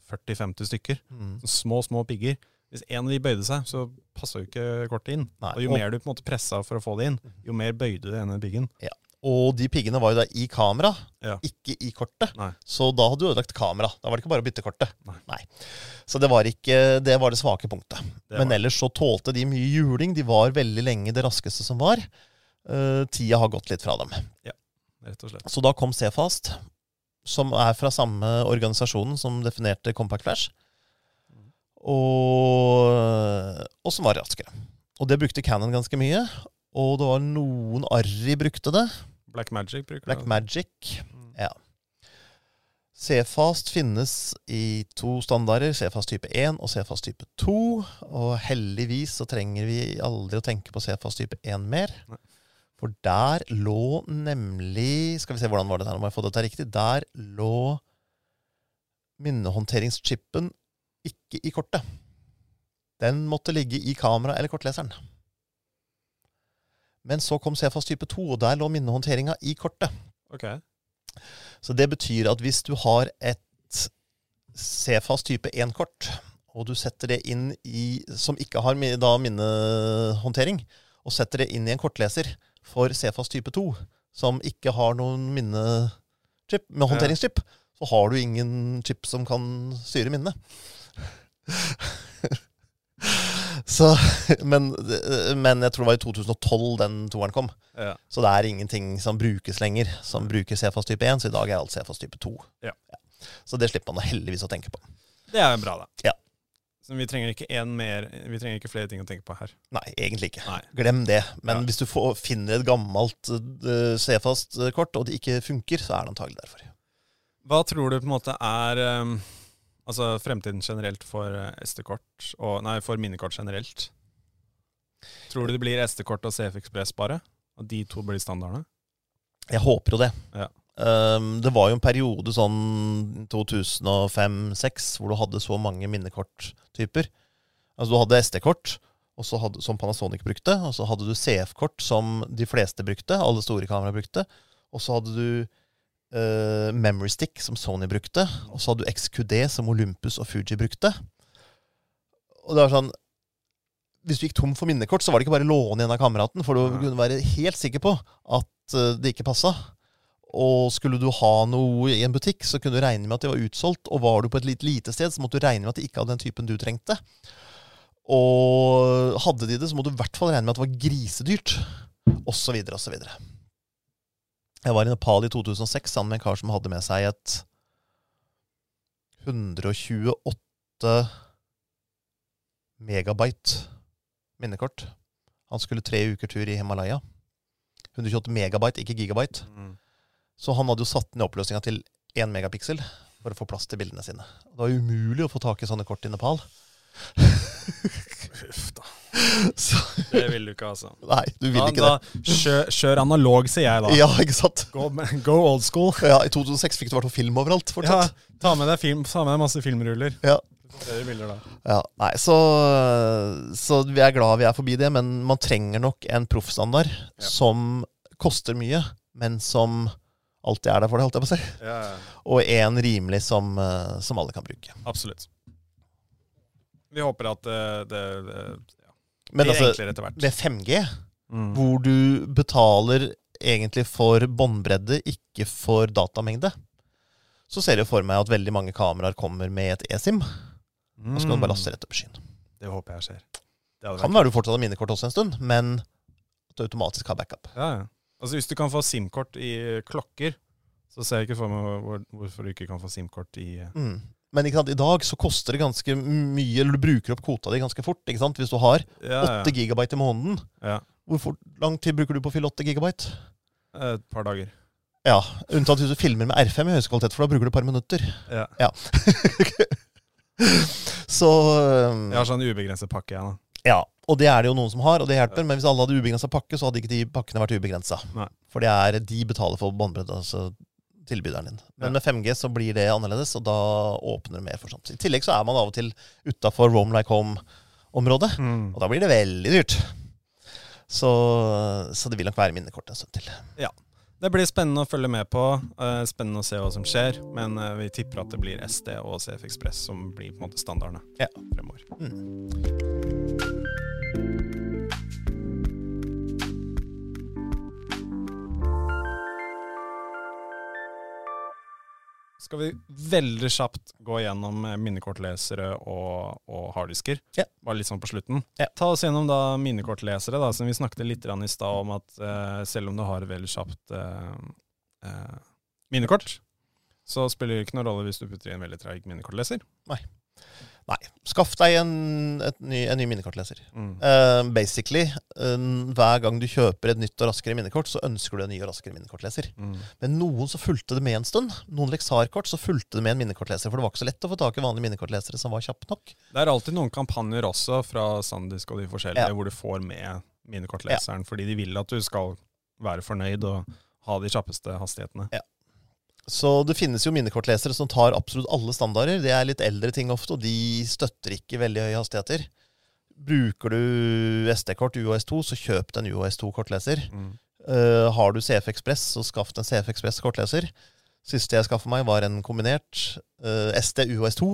40-50 stykker, Mm. små, små pigger Hvis en av de bøyde seg, så passa jo ikke kortet inn. Nei. Og jo mer du på en måte pressa for å få det inn, jo mer bøyde du denne piggen. Og de piggene var jo da i kamera, Ja. ikke i kortet. Nei. Så da hadde du ødelagt kamera. Da var det ikke bare å bytte kortet. Nei. Så det var, ikke, det var det svake punktet. Det Men ellers så tålte de mye juling. De var veldig lenge det raskeste som var. Uh, tida har gått litt fra dem. Rett og slett. Så da kom Cfast, som er fra samme organisasjonen som definerte Compact Flash. Og, og som var raskere. Og det brukte Cannon ganske mye. Og det var noen Arri brukte det. Black Magic bruker Black det. Magic. Mm. Ja. Cfast finnes i to standarder, Cfast type 1 og Cfast type 2. Og heldigvis så trenger vi aldri å tenke på Cfast type 1 mer. Nei. For der lå nemlig Skal vi se hvordan var det her, om jeg få dette riktig. Der lå minnehåndteringschipen ikke i kortet. Den måtte ligge i kamera eller kortleseren. Men så kom Cefas type 2, og der lå minnehåndteringa i kortet. Okay. Så det betyr at hvis du har et C-fast type 1-kort, og du setter det inn i Som ikke har da minnehåndtering, og setter det inn i en kortleser for Cefas type 2, som ikke har noen minnechip, med håndteringschip, så har du ingen chip som kan styre minnet. så, men, men jeg tror det var i 2012 den toeren kom. Ja. Så det er ingenting som brukes lenger, som bruker CFAS type 1. Så i dag er alt CFAS type 2. Ja. Så det slipper man heldigvis å tenke på. Det er bra, da. Ja. Så vi trenger ikke en mer Vi trenger ikke flere ting å tenke på her. Nei, egentlig ikke. Nei. Glem det. Men Ja. hvis du får, finner et gammelt uh, C-fast-kort, og det ikke funker, så er det antagelig derfor. Hva tror du på en måte er um, altså fremtiden generelt for eh, SD-kort, nei, for minnekort generelt? Tror du det blir SD-kort og CF Ekspress bare? Og de to blir standardene? Jeg håper jo det. Ja. Um, det var jo en periode sånn 2005-2006 hvor du hadde så mange minnekorttyper. Altså du hadde SD-kort, som Panasonic brukte. Og så hadde du CF-kort, som de fleste brukte. Alle store kameraer brukte. Og så hadde du eh, Memory Stick, som Sony brukte. Og så hadde du XQD, som Olympus og Fuji brukte. Og det var sånn Hvis du gikk tom for minnekort, så var det ikke bare å låne en av kameraten, for du kunne være helt sikker på at eh, det ikke passa. Og skulle du ha noe i en butikk, så kunne du regne med at det var utsolgt. Og var du på et litt lite sted, så måtte du regne med at det ikke hadde den typen du trengte. Og hadde de det, så måtte du i hvert fall regne med at det var grisedyrt. Og så videre og så videre. Jeg var i Nepal i 2006 sammen med en kar som hadde med seg et 128 megabyte minnekort. Han skulle tre uker tur i Himalaya. 128 megabyte, ikke gigabyte. Så han hadde jo satt ned oppløsninga til 1 megapiksel for å få plass til bildene sine. Det var umulig å få tak i sånne kort i Nepal. Uff da. Så, Det vil du ikke, altså. nei, du vil Da, ikke det. kjør, kjør analog, sier jeg da. Ja, ikke sant? Go, go old school. Ja, I 2006 fikk du i hvert fall film overalt. Ja, ta med deg film, ta med deg masse filmruller. Ja. Bilder. Ja, nei, så, så vi er glad vi er forbi det, men man trenger nok en proffstandard Ja. som koster mye, men som alltid er der for deg, holdt jeg på å si. Ja, Og en rimelig som, eh, som alle kan bruke. absolutt. Vi håper at det, det, det ja, Men altså, med 5G, Mm. hvor du betaler egentlig for båndbredde, ikke for datamengde, så ser jeg for meg at veldig mange kameraer kommer med et eSIM, og så kan du bare laste rett opp i skyen. Det håper jeg skjer. Det Kan være du fortsatt har minnekort også en stund, men at du automatisk har backup. Ja, ja. Altså Hvis du kan få SIM-kort i klokker, så ser jeg ikke for meg hvor, hvorfor du ikke kan få SIM-kort i Mm. Men sant, i dag så koster det ganske mye, eller du bruker opp kvota di ganske fort. ikke sant? Hvis du har ja, 8 gigabyte i måneden, ja. hvor fort, lang tid bruker du på å fylle 8 gigabyte? Et par dager. Ja, Unntatt hvis du filmer med R5 i høyeste kvalitet, for da bruker du et par minutter. Ja. Så um, Jeg har sånn ubegrenset pakke, jeg, da. Ja, og det er det jo noen som har, og det hjelper. Men hvis alle hadde ubegrensa pakke, så hadde ikke de pakkene vært ubegrensa. For det er, de betaler for båndbredde, altså tilbyderen din. Men Ja. med 5G så blir det annerledes, og da åpner det mer for sånt. I tillegg så er man av og til utafor Roam like home-området, og da blir det veldig dyrt. Så, så det vil nok være minnekort en stund til. Ja. Det blir spennende å følge med på. eh, spennende å se hva som skjer. Men eh, vi tipper at det blir SD og CF Ekspress som blir på en måte standardene Ja. fremover. Mm. Skal vi veldig kjapt gå gjennom eh, minnekortlesere og, og harddisker? Ja. Bare litt sånn på slutten. Ja. Ta oss gjennom da minnekortlesere, da, som vi snakket litt i stad om at uh, selv om du har et veldig kjapt uh, uh, minnekort, så spiller det ikke noen rolle hvis du putter i en veldig treig minnekortleser. Nei. Skaff deg en, ny, en ny minnekortleser. Mm. Uh, basically, uh, hver gang du kjøper et nytt og raskere minnekort, så ønsker du en ny og raskere minnekortleser. Mm. Men noen så fulgte det med en stund. Noen Lexar-kort så fulgte det med en minnekortleser. For det var ikke så lett å få tak i vanlige minnekortlesere som var kjappe nok. Det er alltid noen kampanjer også fra Sandisk og de forskjellige Ja. hvor du får med minnekortleseren fordi de vil at du skal være fornøyd og ha de kjappeste hastighetene. Så det finnes jo minnekortlesere som tar absolutt alle standarder. Det er litt eldre ting ofte, og de støtter ikke veldig høye hastigheter. Bruker du SD-kort UHS2, så kjøp deg en UOS2-kortleser. Mm. Uh, har du CF Ekspress, så skaff deg en CF Ekspress kortleser. Siste jeg skaffa meg, var en kombinert uh, SD UHS2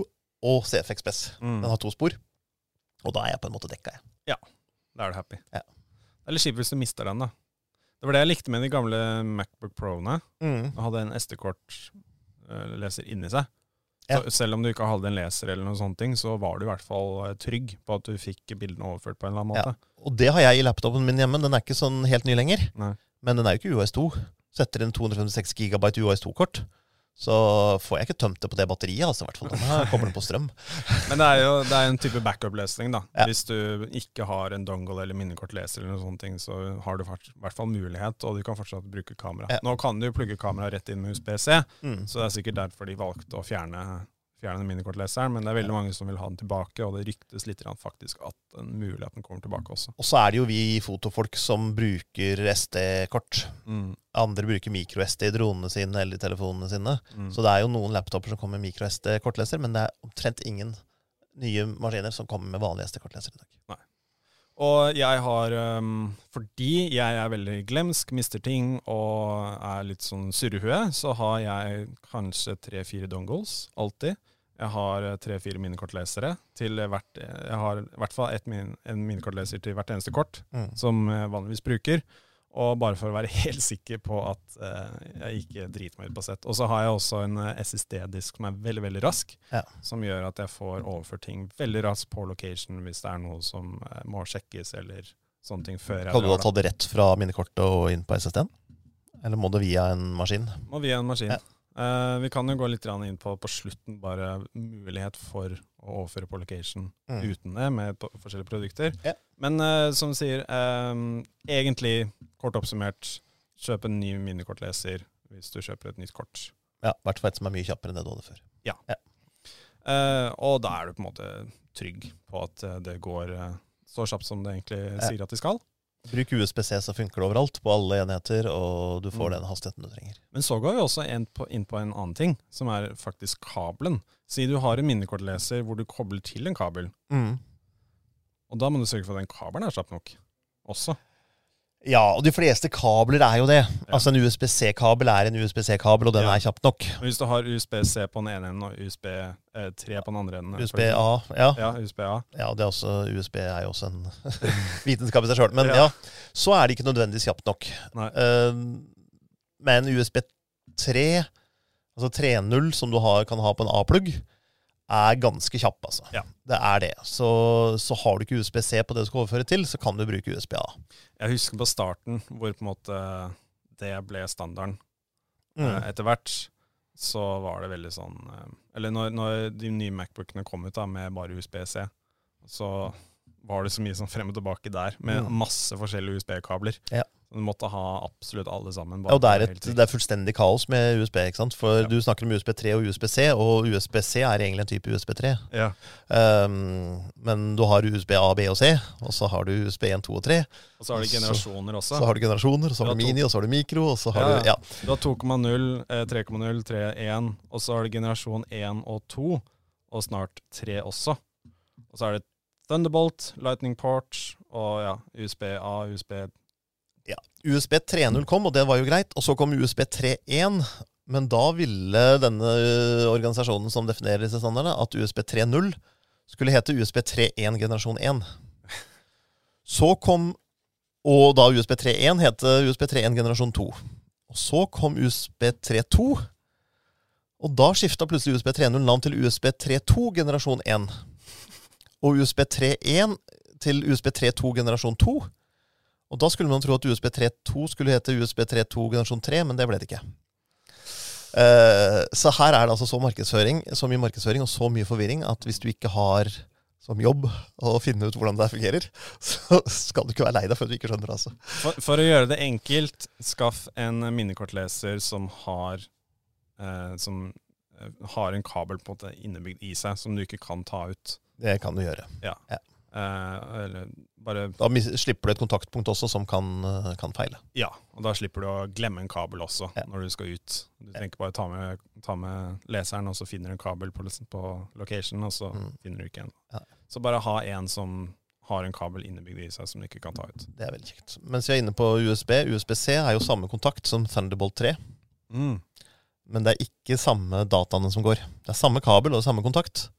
og CF Ekspress. Mm. Den har to spor. Og da er jeg på en måte dekka, jeg. Da er du happy. Ja. Eller er kjipt hvis du mister den, da. Det var det jeg likte med de gamle Macbook Pro-ene. Mm. Den hadde en SD-kortleser inni seg. Ja. Så selv om du ikke hadde en leser, eller noen sånne ting, så var du i hvert fall eh, trygg på at du fikk bildene overført på en eller annen Ja. måte. Og det har jeg i laptopen min hjemme. Den er ikke sånn helt ny lenger. Nei. Men den er jo ikke UAS2. Setter inn 256 gigabyte UAS2-kort. Så får jeg ikke tømt det på det batteriet. altså i hvert fall. Da kommer den på strøm. Men det er jo det er en type backup-løsning, da. Ja. Hvis du ikke har en dongle eller minnekortleser, eller noen sånne ting, så har du i hvert fall mulighet, og du kan fortsatt bruke kamera. Ja. Nå kan du plugge kamera rett inn med USB-C, Mm. så det er sikkert derfor de valgte å fjerne, fjerne minikortleseren. Men det er veldig mange som vil ha den tilbake, og det ryktes litt faktisk at den muligheten kommer tilbake også. Og så er det jo vi fotofolk som bruker SD-kort. Andre bruker mikro-SD i dronene sine eller i telefonene sine. Mm. Så det er jo noen laptoper som kommer med mikro-SD-kortleser, men det er omtrent ingen nye maskiner som kommer med vanlig SD-kortleser i dag. Og jeg har, fordi jeg er veldig glemsk, mister ting og er litt sånn surrehue, så har jeg kanskje tre-fire dongles, alltid. Jeg har eh, tre-fire minnekortlesere til hvert Jeg har i hvert fall et min, en minnekortleser til hvert eneste kort, Mm. som jeg vanligvis bruker. Og bare for å være helt sikker på at eh, jeg ikke driter meg ut på sett. Og så har jeg også en eh, SSD-disk som er veldig, veldig rask, Ja. som gjør at jeg får overført ting veldig raskt på location hvis det er noe som eh, må sjekkes eller sånne ting før jeg Kan du da ta det rett fra minnekortet og inn på SSD-en? Eller må det via en maskin? Må via en maskin. Ja. Eh, vi kan jo gå litt inn på på slutten bare mulighet for å overføre på location Mm. uten det, med på forskjellige produkter. Yeah. Men uh, som sier, um, egentlig, kort oppsummert, kjøp en ny minnekortleser hvis du kjøper et nytt kort. Ja, I hvert fall et som er mye kjappere enn det du hadde før. Eh, og da er du på en måte trygg på at det går så kjapt som det egentlig Ja. sier at de skal. Bruk USBC, så funker det overalt, på alle enheter, og du får Mm. den hastigheten du trenger. Men så går vi også inn på, inn på en annen ting, som er faktisk kabelen. Si du har en minnekortleser hvor du kobler til en kabel, og da må du sørge for at den kabelen er kjapp nok også. Ja, og de fleste kabler er jo det. Ja. Altså En USB-C-kabel er en USB-C-kabel, og den Ja. er kjapp nok. Hvis du har USB-C på den ene enden og USB-3 på den andre enden for USB-A, ja. Ja, USB-A. ja det er også, USB er jo også en vitenskap i seg sjøl. Men Ja. ja. så er det ikke nødvendigvis kjapt nok. Eh, men USB3, altså 3.0, som du har, kan ha på en A-plugg, er ganske kjapp, altså. Ja. Det er det. Så, så har du ikke USB-C på det du skal overføre til, så kan du bruke USB-A. Jeg husker på starten hvor på en måte det ble standarden. Mm. Eh, Etter hvert så var det veldig sånn eh, Eller når, når de nye Macbookene kom ut da med bare USB-C, så var det så mye sånn frem og tilbake der, med Mm. masse forskjellige USB-kabler. Ja. Du måtte ha absolutt alle sammen. Ja, og det er, et, det er fullstendig kaos med USB. ikke sant? For Ja. du snakker om USB3 og USB-C, og USB-C er egentlig en type USB3. ja. Um, men du har USB-A, B og C, og så har du USB1, 2 og 3. Og så har du generasjoner også. Så har du generasjoner, og så har du mini, og så har du mikro, og så har Ja, du Ja. Du har 2,0, eh, 3,0, 3,1, og så har du generasjon 1 og 2, og snart 3 også. Og så er det Thunderbolt, Lightning Port og ja, USB-A, USB USB 3.0 kom, og det var jo greit. Og så kom USB 3.1. Men da ville denne organisasjonen som definerer disse standardene, at USB 3.0 skulle hete USB 3.1 generasjon 1. Så kom Og da USB 3.1 het USB 3.1 generasjon 2. Og så kom USB 3.2. Og da skifta plutselig USB 3.0 navn til USB 3.2 generasjon 1. Og USB 3.1 til USB 3.2 generasjon 2. Og da skulle man tro at USB 3.2 skulle hete USB 3.2 generasjon 3, men det ble det ikke. Eh, så her er det altså så, så mye markedsføring og så mye forvirring at hvis du ikke har som jobb å finne ut hvordan det fungerer, så skal du ikke være lei deg før du ikke skjønner det. altså. For, for å gjøre det enkelt, skaff en minnekortleser som har, eh, som eh, har en kabel på en innebygd i seg, som du ikke kan ta ut. Det kan du gjøre. Eh, eller bare Da slipper du et kontaktpunkt også som kan, eh, kan feile. Ja, og da slipper du å glemme en kabel også Ja. når du skal ut. Du trenger bare ta med, ta med leseren, og så finner du en kabel på, på location, og så Mm. finner du ikke en. Ja. Så bare ha en som har en kabel innebygd i seg som du ikke kan ta ut. Det er veldig kjekt. Mens vi er inne på USB, USB-C er jo samme kontakt som Thunderbolt 3. Mm. Men det er ikke samme dataene som går. Det er samme kabel og samme kontakt,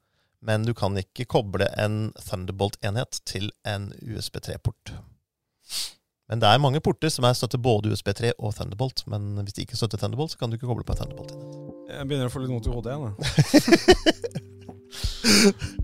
Men du kan ikke koble en Thunderbolt-enhet til en USB 3-port. Men det er mange porter som er støtter både USB 3 og Thunderbolt. Men hvis de ikke støtter Thunderbolt, så kan du ikke koble på en Thunderbolt-enhet. Jeg begynner å få litt vondt i hodet igjen. da.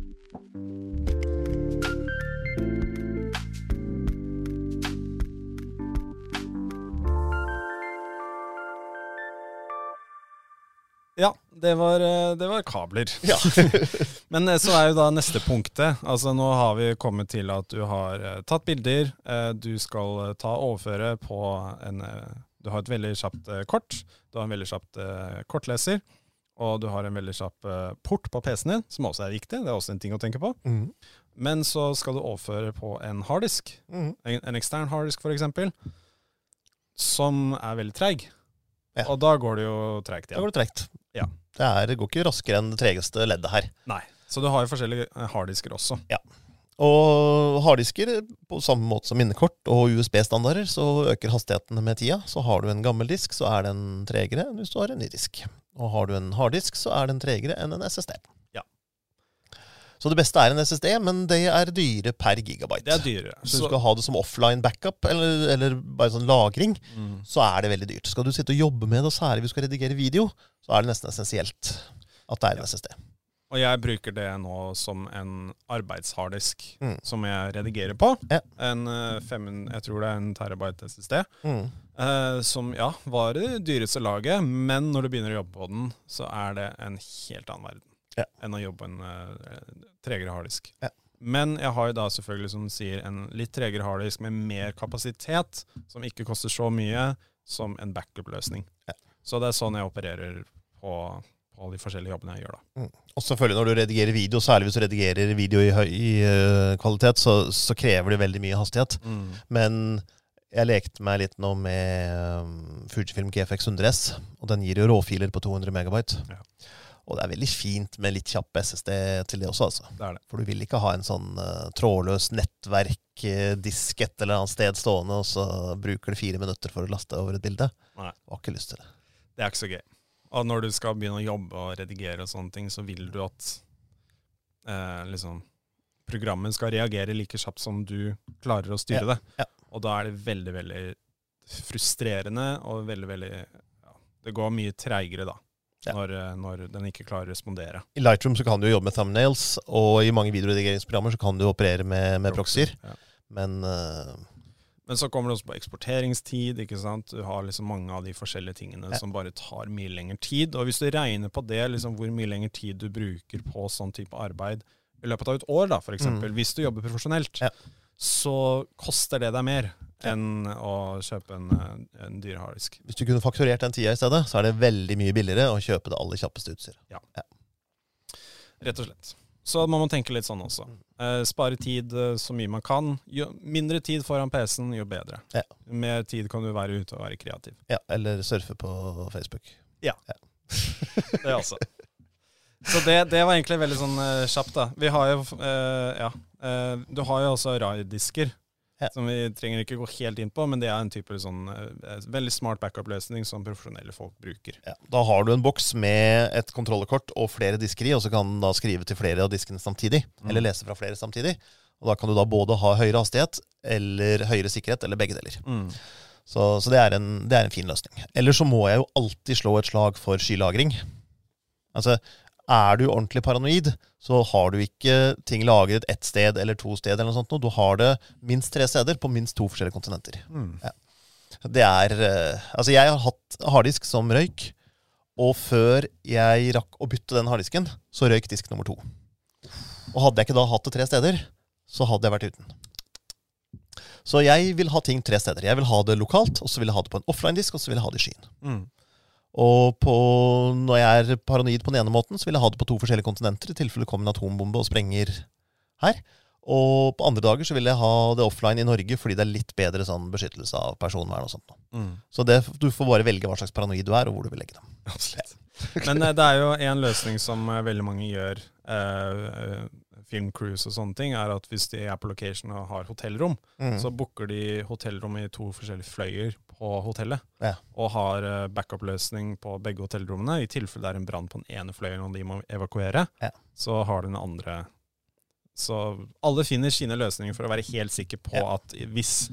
det var, eh, det var kabler. Ja. Men eh, så er jo da neste punktet. Altså Nå har vi kommet til at du har eh, tatt bilder. Du skal ta overføre på en Du har et veldig kjapt kort. Du har en veldig kjapt kortleser. Og du har en veldig kjapp port på PC-en din, som også er viktig. Det er også en ting å tenke på. Mm. Men så skal du overføre på en harddisk. Mm. En, en ekstern harddisk, f.eks. Som er veldig treig. Ja. Og da går det jo treigt Da går det tregt. Ja. Det, er, det går ikke raskere enn det tregeste leddet her. Nei. Så du har jo forskjellige eh, harddisker også. Ja. Og harddisker, på samme måte som minnekort og USB-standarder, så øker hastighetene med tida. Så har du en gammel disk, så er den tregere enn hvis du har en ny disk. Og har du en harddisk, så er den tregere enn en SSD. Så det beste er en SSD, men det er dyre per gigabyte. Det er dyre. Så du skal ha det som offline backup, eller, eller bare sånn lagring, Mm. så er det veldig dyrt. Skal du sitte og jobbe med det, og særlig hvis du skal redigere video, så er det nesten essensielt at det er en Ja. SSD. Og jeg bruker det nå som en arbeidsharddisk Mm. som jeg redigerer på. Ja. En eh, 500, jeg tror det er en terabyte SSD. Mm. eh, som ja, var det dyreste laget, men når du begynner å jobbe på den, så er det en helt annen verden Ja. enn å jobbe på en uh, tregere harddisk. Ja. Men jeg har jo da selvfølgelig, som du sier, en litt tregere harddisk med mer kapasitet, som ikke koster så mye, som en backup-løsning. Ja. Så det er sånn jeg opererer på, på de forskjellige jobbene jeg gjør, da. Og selvfølgelig når du redigerer video, særlig hvis du redigerer video i høy i, uh, kvalitet, så, så krever det veldig mye hastighet. Men jeg lekte meg litt nå med um, Fujifilm GFX 100S, og den gir jo råfiler på 200 megabyte. Ja. Og det er veldig fint med litt kjapp SSD til det også, altså. Det det. For du vil ikke ha en sånn uh, trådløs nettverk-disk et eller annet sted stående, og så bruker du fire minutter for å laste over et bilde. Nei. Du Har ikke lyst til det. Det er ikke så gøy. Og når du skal begynne å jobbe og redigere og sånne ting, så vil du at eh, liksom programmet skal reagere like kjapt som du klarer å styre Ja, det. ja. Og da er det veldig, veldig frustrerende og veldig, veldig ja, Det går mye treigere da, Ja. når, eh, når den ikke klarer å respondere. I Lightroom så kan du jo jobbe med thumbnails, og i mange videoredigeringsprogrammer så kan du operere med, med proxyer. Ja. Men uh, Men så kommer det også på eksporteringstid. ikke sant? Du har liksom mange av de forskjellige tingene Ja. som bare tar mye lengre tid. Og hvis du regner på det, liksom hvor mye lengre tid du bruker på sånn type arbeid i løpet av et år, da, for eksempel, hvis du jobber profesjonelt, Mm. Ja. så koster det deg mer enn å kjøpe en, eh, en dyr harddisk. hvis du kunne fakturert den tida i stedet, så er det veldig mye billigere å kjøpe det aller kjappeste utstyret. Rett og slett. Så man må tenke litt sånn også. Mm. Eh, spare tid eh, så mye man kan. Jo mindre tid foran PC-en, jo bedre. Ja. Mer tid kan du være ute og være kreativ. Ja, Eller surfe på Facebook. Ja, Det også. Så det, det var egentlig veldig sånn eh, kjapt, da. Vi har jo eh, Ja. eh, du har jo også RAID-disker, Ja. som vi trenger ikke gå helt inn på, men det er en type sånn eh, veldig smart backup-løsning som profesjonelle folk bruker. Ja. Da har du en boks med et kontrollekort og flere disker i, og så kan den da skrive til flere av diskene samtidig. Mm. Eller lese fra flere samtidig. Og da kan du da både ha høyere hastighet eller høyere sikkerhet, eller begge deler. Så, så det, er en, det er en fin løsning. Eller så må jeg jo alltid slå et slag for skylagring. Altså, er du ordentlig paranoid, så har du ikke ting lagret ett sted eller to steder. eller noe sånt. Du har det minst tre steder på minst to forskjellige kontinenter. Mm. Det er eh, Altså, jeg har hatt harddisk som røyk, og før jeg rakk å bytte den harddisken, så røyk disk nummer to. Og hadde jeg ikke da hatt det tre steder, så hadde jeg vært uten. Så jeg vil ha ting tre steder. Jeg vil ha det lokalt, og så vil jeg ha det på en offline-disk, og så vil jeg ha det i skyen. Mm. Og på, når jeg er paranoid på den ene måten, så vil jeg ha det på to forskjellige kontinenter, i tilfelle det kommer en atombombe og sprenger her. Og på andre dager så vil jeg ha det offline i Norge, fordi det er litt bedre sånn beskyttelse av personvern og sånt. Mm. Så det, du får bare velge hva slags paranoid du er, og hvor du vil legge dem. Absolutt. Men eh, det er jo en løsning som eh, veldig mange gjør eh, eh, filmcruise og sånne ting, er at hvis de er på location og har hotellrom, Mm. så booker de hotellrom i to forskjellige fløyer på hotellet. Ja. Og har eh, backup-løsning på begge hotellrommene. I tilfelle det er en brann på den ene fløyen og de må evakuere, Ja. så har den andre Så alle finner sine løsninger for å være helt sikker på Ja. at hvis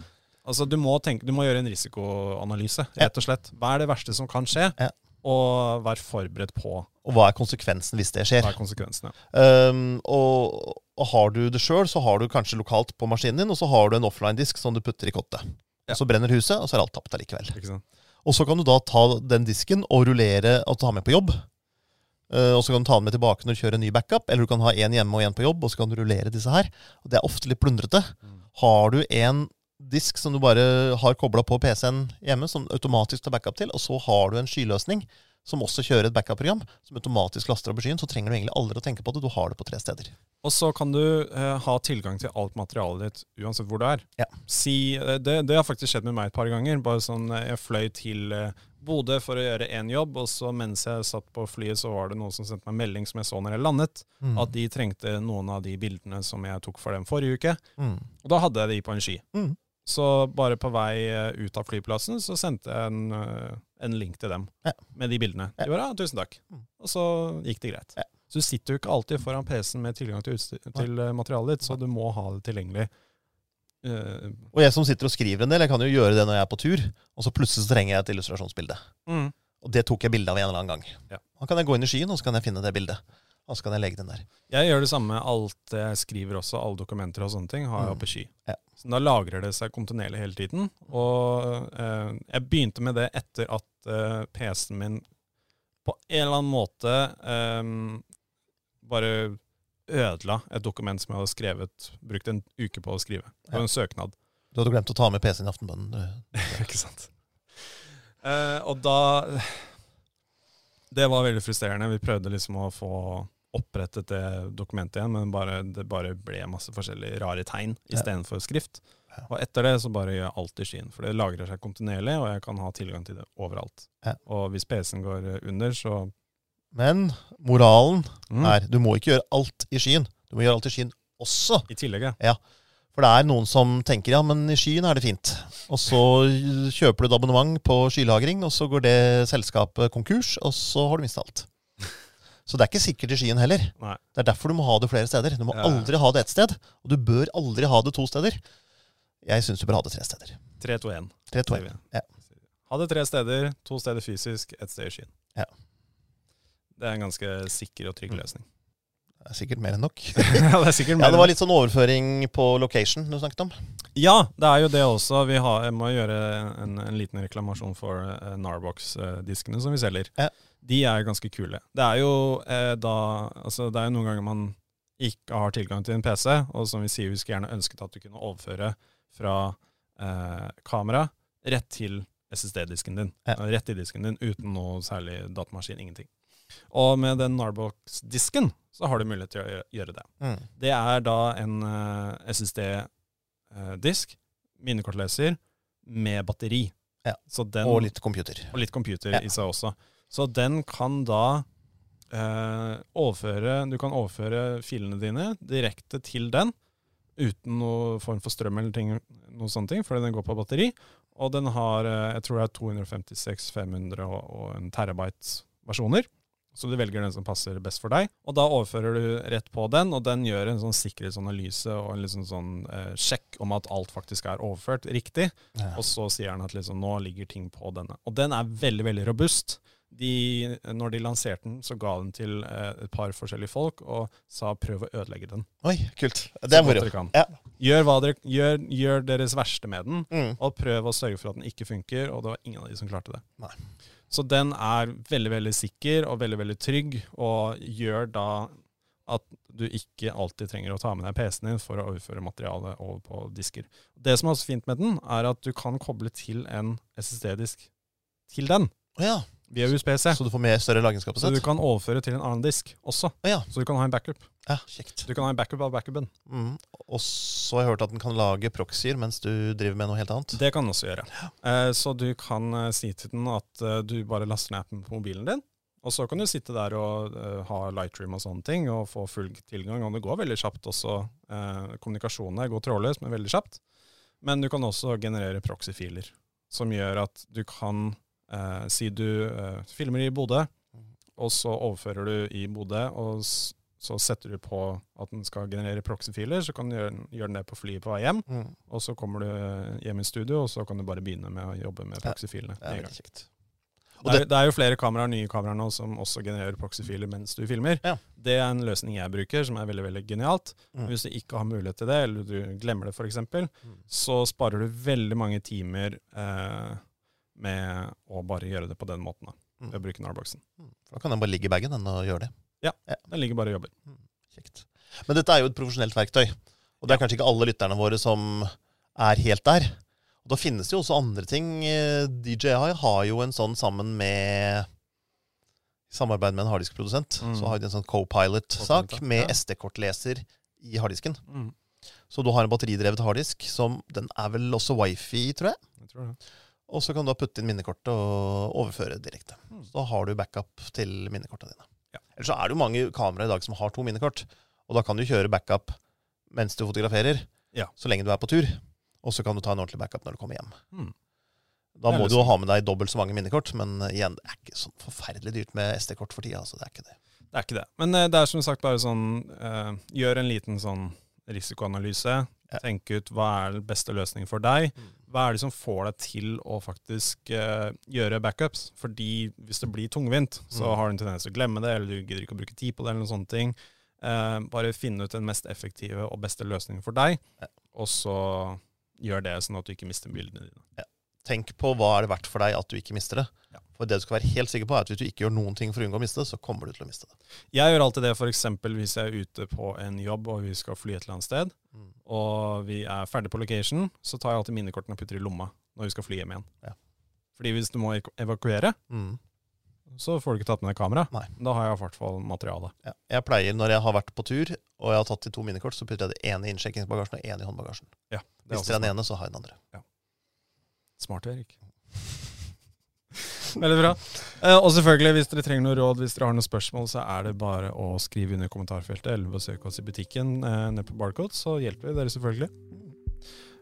Altså, du må, tenke, du må gjøre en risikoanalyse, rett og slett. Hva er det verste som kan skje? Ja. Og vær forberedt på Og hva er konsekvensen hvis det skjer? hva er konsekvensene. Um, og, og har du det sjøl, så har du kanskje lokalt på maskinen din, og så har du en offline-disk som du putter i kottet. Og så brenner huset, og så er alt tapt allikevel. Og så kan du da ta den disken og rullere og ta med på jobb. Uh, og så kan du ta den med tilbake når du kjører en ny backup, eller du kan ha én hjemme og én på jobb, og så kan du rullere disse her. Og det er ofte litt plundrete. Mm. Har du en disk som du bare har kobla på PC-en hjemme, som automatisk tar backup til, og så har du en skyløsning som også kjører et backup-program som automatisk laster opp i skyen, så trenger du egentlig aldri å tenke på det. Du har det på tre steder. Og så kan du eh, ha tilgang til alt materialet ditt uansett hvor du er. Ja. Si, eh, det, det har faktisk skjedd med meg et par ganger. Bare sånn, eh, Jeg fløy til eh, Bodø for å gjøre én jobb, og så mens jeg satt på flyet, så var det noen som sendte meg en melding som jeg så når jeg landet, Mm. at de trengte noen av de bildene som jeg tok for dem forrige uke. Mm. Og da hadde jeg de på en ski. Mm. Så bare på vei eh, ut av flyplassen så sendte jeg en, eh, en link til dem Ja. med de bildene. De bare, ja, tusen takk. Mm. Og så gikk det greit. Ja. Så du sitter jo ikke alltid foran PC-en med tilgang til, til eh, materialet ditt, så du må ha det tilgjengelig. Uh, Og jeg som sitter og skriver en del, jeg kan jo gjøre det når jeg er på tur, og så plutselig så trenger jeg et illustrasjonsbilde. mm. Og det tok jeg bilde av en eller annen gang. Ja. Da kan jeg gå inn i skyen, og så kan jeg finne det bildet. Og så kan jeg legge den der. Jeg gjør det samme med alt jeg skriver også, alle dokumenter og sånne ting har jeg oppe i sky. Ja. Så da lagrer det seg kontinuerlig hele tiden. Og eh, jeg begynte med det etter at eh, PC-en min på en eller annen måte eh, bare ødela et dokument som jeg hadde skrevet, brukt en uke på å skrive. Det var en søknad. Du hadde glemt å ta med PC-en i Aftenbønnen. Ikke sant? Eh, og da Det var veldig frustrerende. Vi prøvde liksom å få opprettet det dokumentet igjen, men bare, det bare ble masse forskjellige rare tegn istedenfor skrift. Og etter det så bare gjør jeg alt i skyen, for det lagrer seg kontinuerlig, og jeg kan ha tilgang til det overalt. Og hvis PC-en går eh, under, så Men moralen mm, er du må ikke gjøre alt i skyen. Du må gjøre alt i skyen også. I tillegg, ja. For det er noen som tenker ja, men i skyen er det fint. Og så kjøper du et abonnement på skylagring, og så går det selskapet konkurs, og så har du mista alt. Så det er ikke sikkert i Skien heller. Nei. Det er derfor du må ha det flere steder. Du må Ja, aldri ha det ett sted, og du bør aldri ha det to steder. Jeg syns du bør ha det tre steder. 3, 2, 1. Tre, to, sier vi. Ja. Ha det tre steder, to steder fysisk, ett sted i Skien. Ja. Det er en ganske sikker og trygg Mm. løsning. Det er sikkert mer enn nok. ja, det Ja, Det var litt sånn overføring på location du snakket om. Ja, det er jo det også. Vi har, må gjøre en, en liten reklamasjon for uh, Narbox-diskene som vi selger. Ja. De er ganske kule. Det er jo eh, da Altså, det er jo noen ganger man ikke har tilgang til en PC, og som vi sier, vi skulle gjerne ønsket at du kunne overføre fra eh, kamera rett til SSD-disken din. Ja. Rett i disken din uten noe særlig datamaskin, ingenting. Og med den Narbox-disken så har du mulighet til å gjøre det. Mm. Det er da en eh, SSD-disk, minnekortleser, med batteri. Ja. Så den, Og litt computer. og litt computer Ja. i seg også. Så den kan da eh, overføre Du kan overføre filene dine direkte til den uten noe form for strøm eller ting, noe sånne ting, fordi den går på batteri. Og den har eh, jeg tror det er 256, 500 og, og en terabyte versjoner. Så du velger den som passer best for deg. Og da overfører du rett på den, og den gjør en sånn sikkerhetsanalyse og en liksom sånn eh, sjekk om at alt faktisk er overført riktig. Ja. Og så sier den at liksom, nå ligger ting på denne. Og den er veldig, veldig robust. De, når de lanserte den, så ga den til eh, et par forskjellige folk og sa prøv å ødelegge den. Oi, kult. Det er moro. Ja. Gjør, dere, gjør, gjør deres verste med den, Mm. og prøv å sørge for at den ikke funker. Og det var ingen av de som klarte det. Nei. Så den er veldig, veldig sikker og veldig, veldig trygg, og gjør da at du ikke alltid trenger å ta med deg PC-en din for å overføre materialet over på disker. Det som er også fint med den, er at du kan koble til en SSD-disk til den ja. Via USB-C. Så du får mer større Så du kan overføre til en annen disk også. Ah, ja. Så du kan ha en backup. ja, kjekt. Du kan ha en backup av backupen. Mm. Og så har jeg hørt at den kan lage proxyer mens du driver med noe helt annet. Det kan den også gjøre. Eh, så du kan eh, si til den at eh, du bare laster ned appen på mobilen din, Og så kan du sitte der og eh, ha Lightroom og sånne ting, og få full tilgang. Og det går veldig kjapt også. Uh, kommunikasjonen her går trådløst, men veldig kjapt. Men du kan også generere proxy-filer, som gjør at du kan eh, si du eh, filmer i Bodø, og så overfører du i Bodø, og så setter du på at den skal generere proxy-filer, så kan du gjøre, gjøre den det på flyet på vei hjem. Mm. Og så kommer du hjem i studio, og så kan du bare begynne med å jobbe med proxy-filene. Det er veldig kjekt. Det er, det er, jo flere kameraer, nye kameraer nå som også genererer proxy-filer mens du filmer. Ja. Det er en løsning jeg bruker, som er veldig veldig genialt. Mm. Hvis du ikke har mulighet til det, eller du glemmer det f.eks., mm. så sparer du veldig mange timer eh, med å bare gjøre det på den måten. da, mm. Ved å bruke Narboxen. Mm. Da kan den bare ligge i bagen og gjøre det. Ja, ja. den ligger bare og jobber. Mm. Kjekt. Men dette er jo et profesjonelt verktøy. Og det er kanskje ikke alle lytterne våre som er helt der. Og Da finnes det jo også andre ting. Eh, DJI har jo en sånn sammen med I samarbeid med en harddiskprodusent. Mm. Så har de en sånn co-pilot-sak med ja. SD-kortleser i harddisken. Mm. Så du har en batteridrevet harddisk som Den er vel også wifi, tror jeg. jeg tror det. Og så kan du putte inn minnekortet og overføre direkte. Mm. Så da har du backup til minnekortene dine. Ja. Ellers så er det jo mange kameraer i dag som har to minnekort. Og da kan du kjøre backup mens du fotograferer, ja. så lenge du er på tur. Og så kan du ta en ordentlig backup når du kommer hjem. Mm. Da må du jo ha med deg dobbelt så mange minnekort, men igjen, det er ikke så forferdelig dyrt med SD-kort for tida. Altså, det er ikke det. Det er ikke det. Men uh, det er som sagt bare sånn uh, Gjør en liten sånn risikoanalyse. Ja. Tenk ut hva er den beste løsningen for deg. Mm. Hva er det som får deg til å faktisk uh, gjøre backups? Fordi hvis det blir tungvint, så mm. har du en tendens til å glemme det, eller du gidder ikke å bruke tid på det, eller noen sånne ting. bare finne ut den mest effektive og beste løsningen for deg, og så gjør det sånn at du ikke mister bildene dine. Ja. Tenk på hva er det verdt for deg at du ikke mister det. Ja. For det du skal være helt sikker på er at Hvis du ikke gjør noen ting for å unngå å miste det, så kommer du til å miste det. Jeg gjør alltid det f.eks. hvis jeg er ute på en jobb og vi skal fly et eller annet sted, mm. Og vi er ferdig på location, så tar jeg alltid minnekortene og putter i lomma når vi skal fly hjem igjen. Ja. Fordi hvis du må evakuere, mm. så får du ikke tatt med deg kamera. Nei. Da har jeg i hvert fall materiale. Ja. Jeg pleier, når jeg har vært på tur og jeg har tatt de to minnekort, så putter jeg det ene i innsjekkingsbagasjen og ene i håndbagasjen. Ja, Hvis det er den ene, så har jeg den andre. Ja. Smart, Erik. Veldig bra. Eh, og selvfølgelig, hvis dere trenger noe råd, hvis dere har noen spørsmål, så er det bare å skrive under kommentarfeltet eller besøke oss i butikken eh, nede på Barcode, så hjelper vi dere selvfølgelig.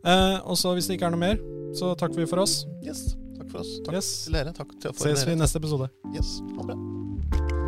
Eh, og så hvis det ikke er noe mer, så takker vi for oss. Yes. Takk for oss. Takk yes. til dere. Takk til, for Ses vi i neste episode. Yes. Ha det bra.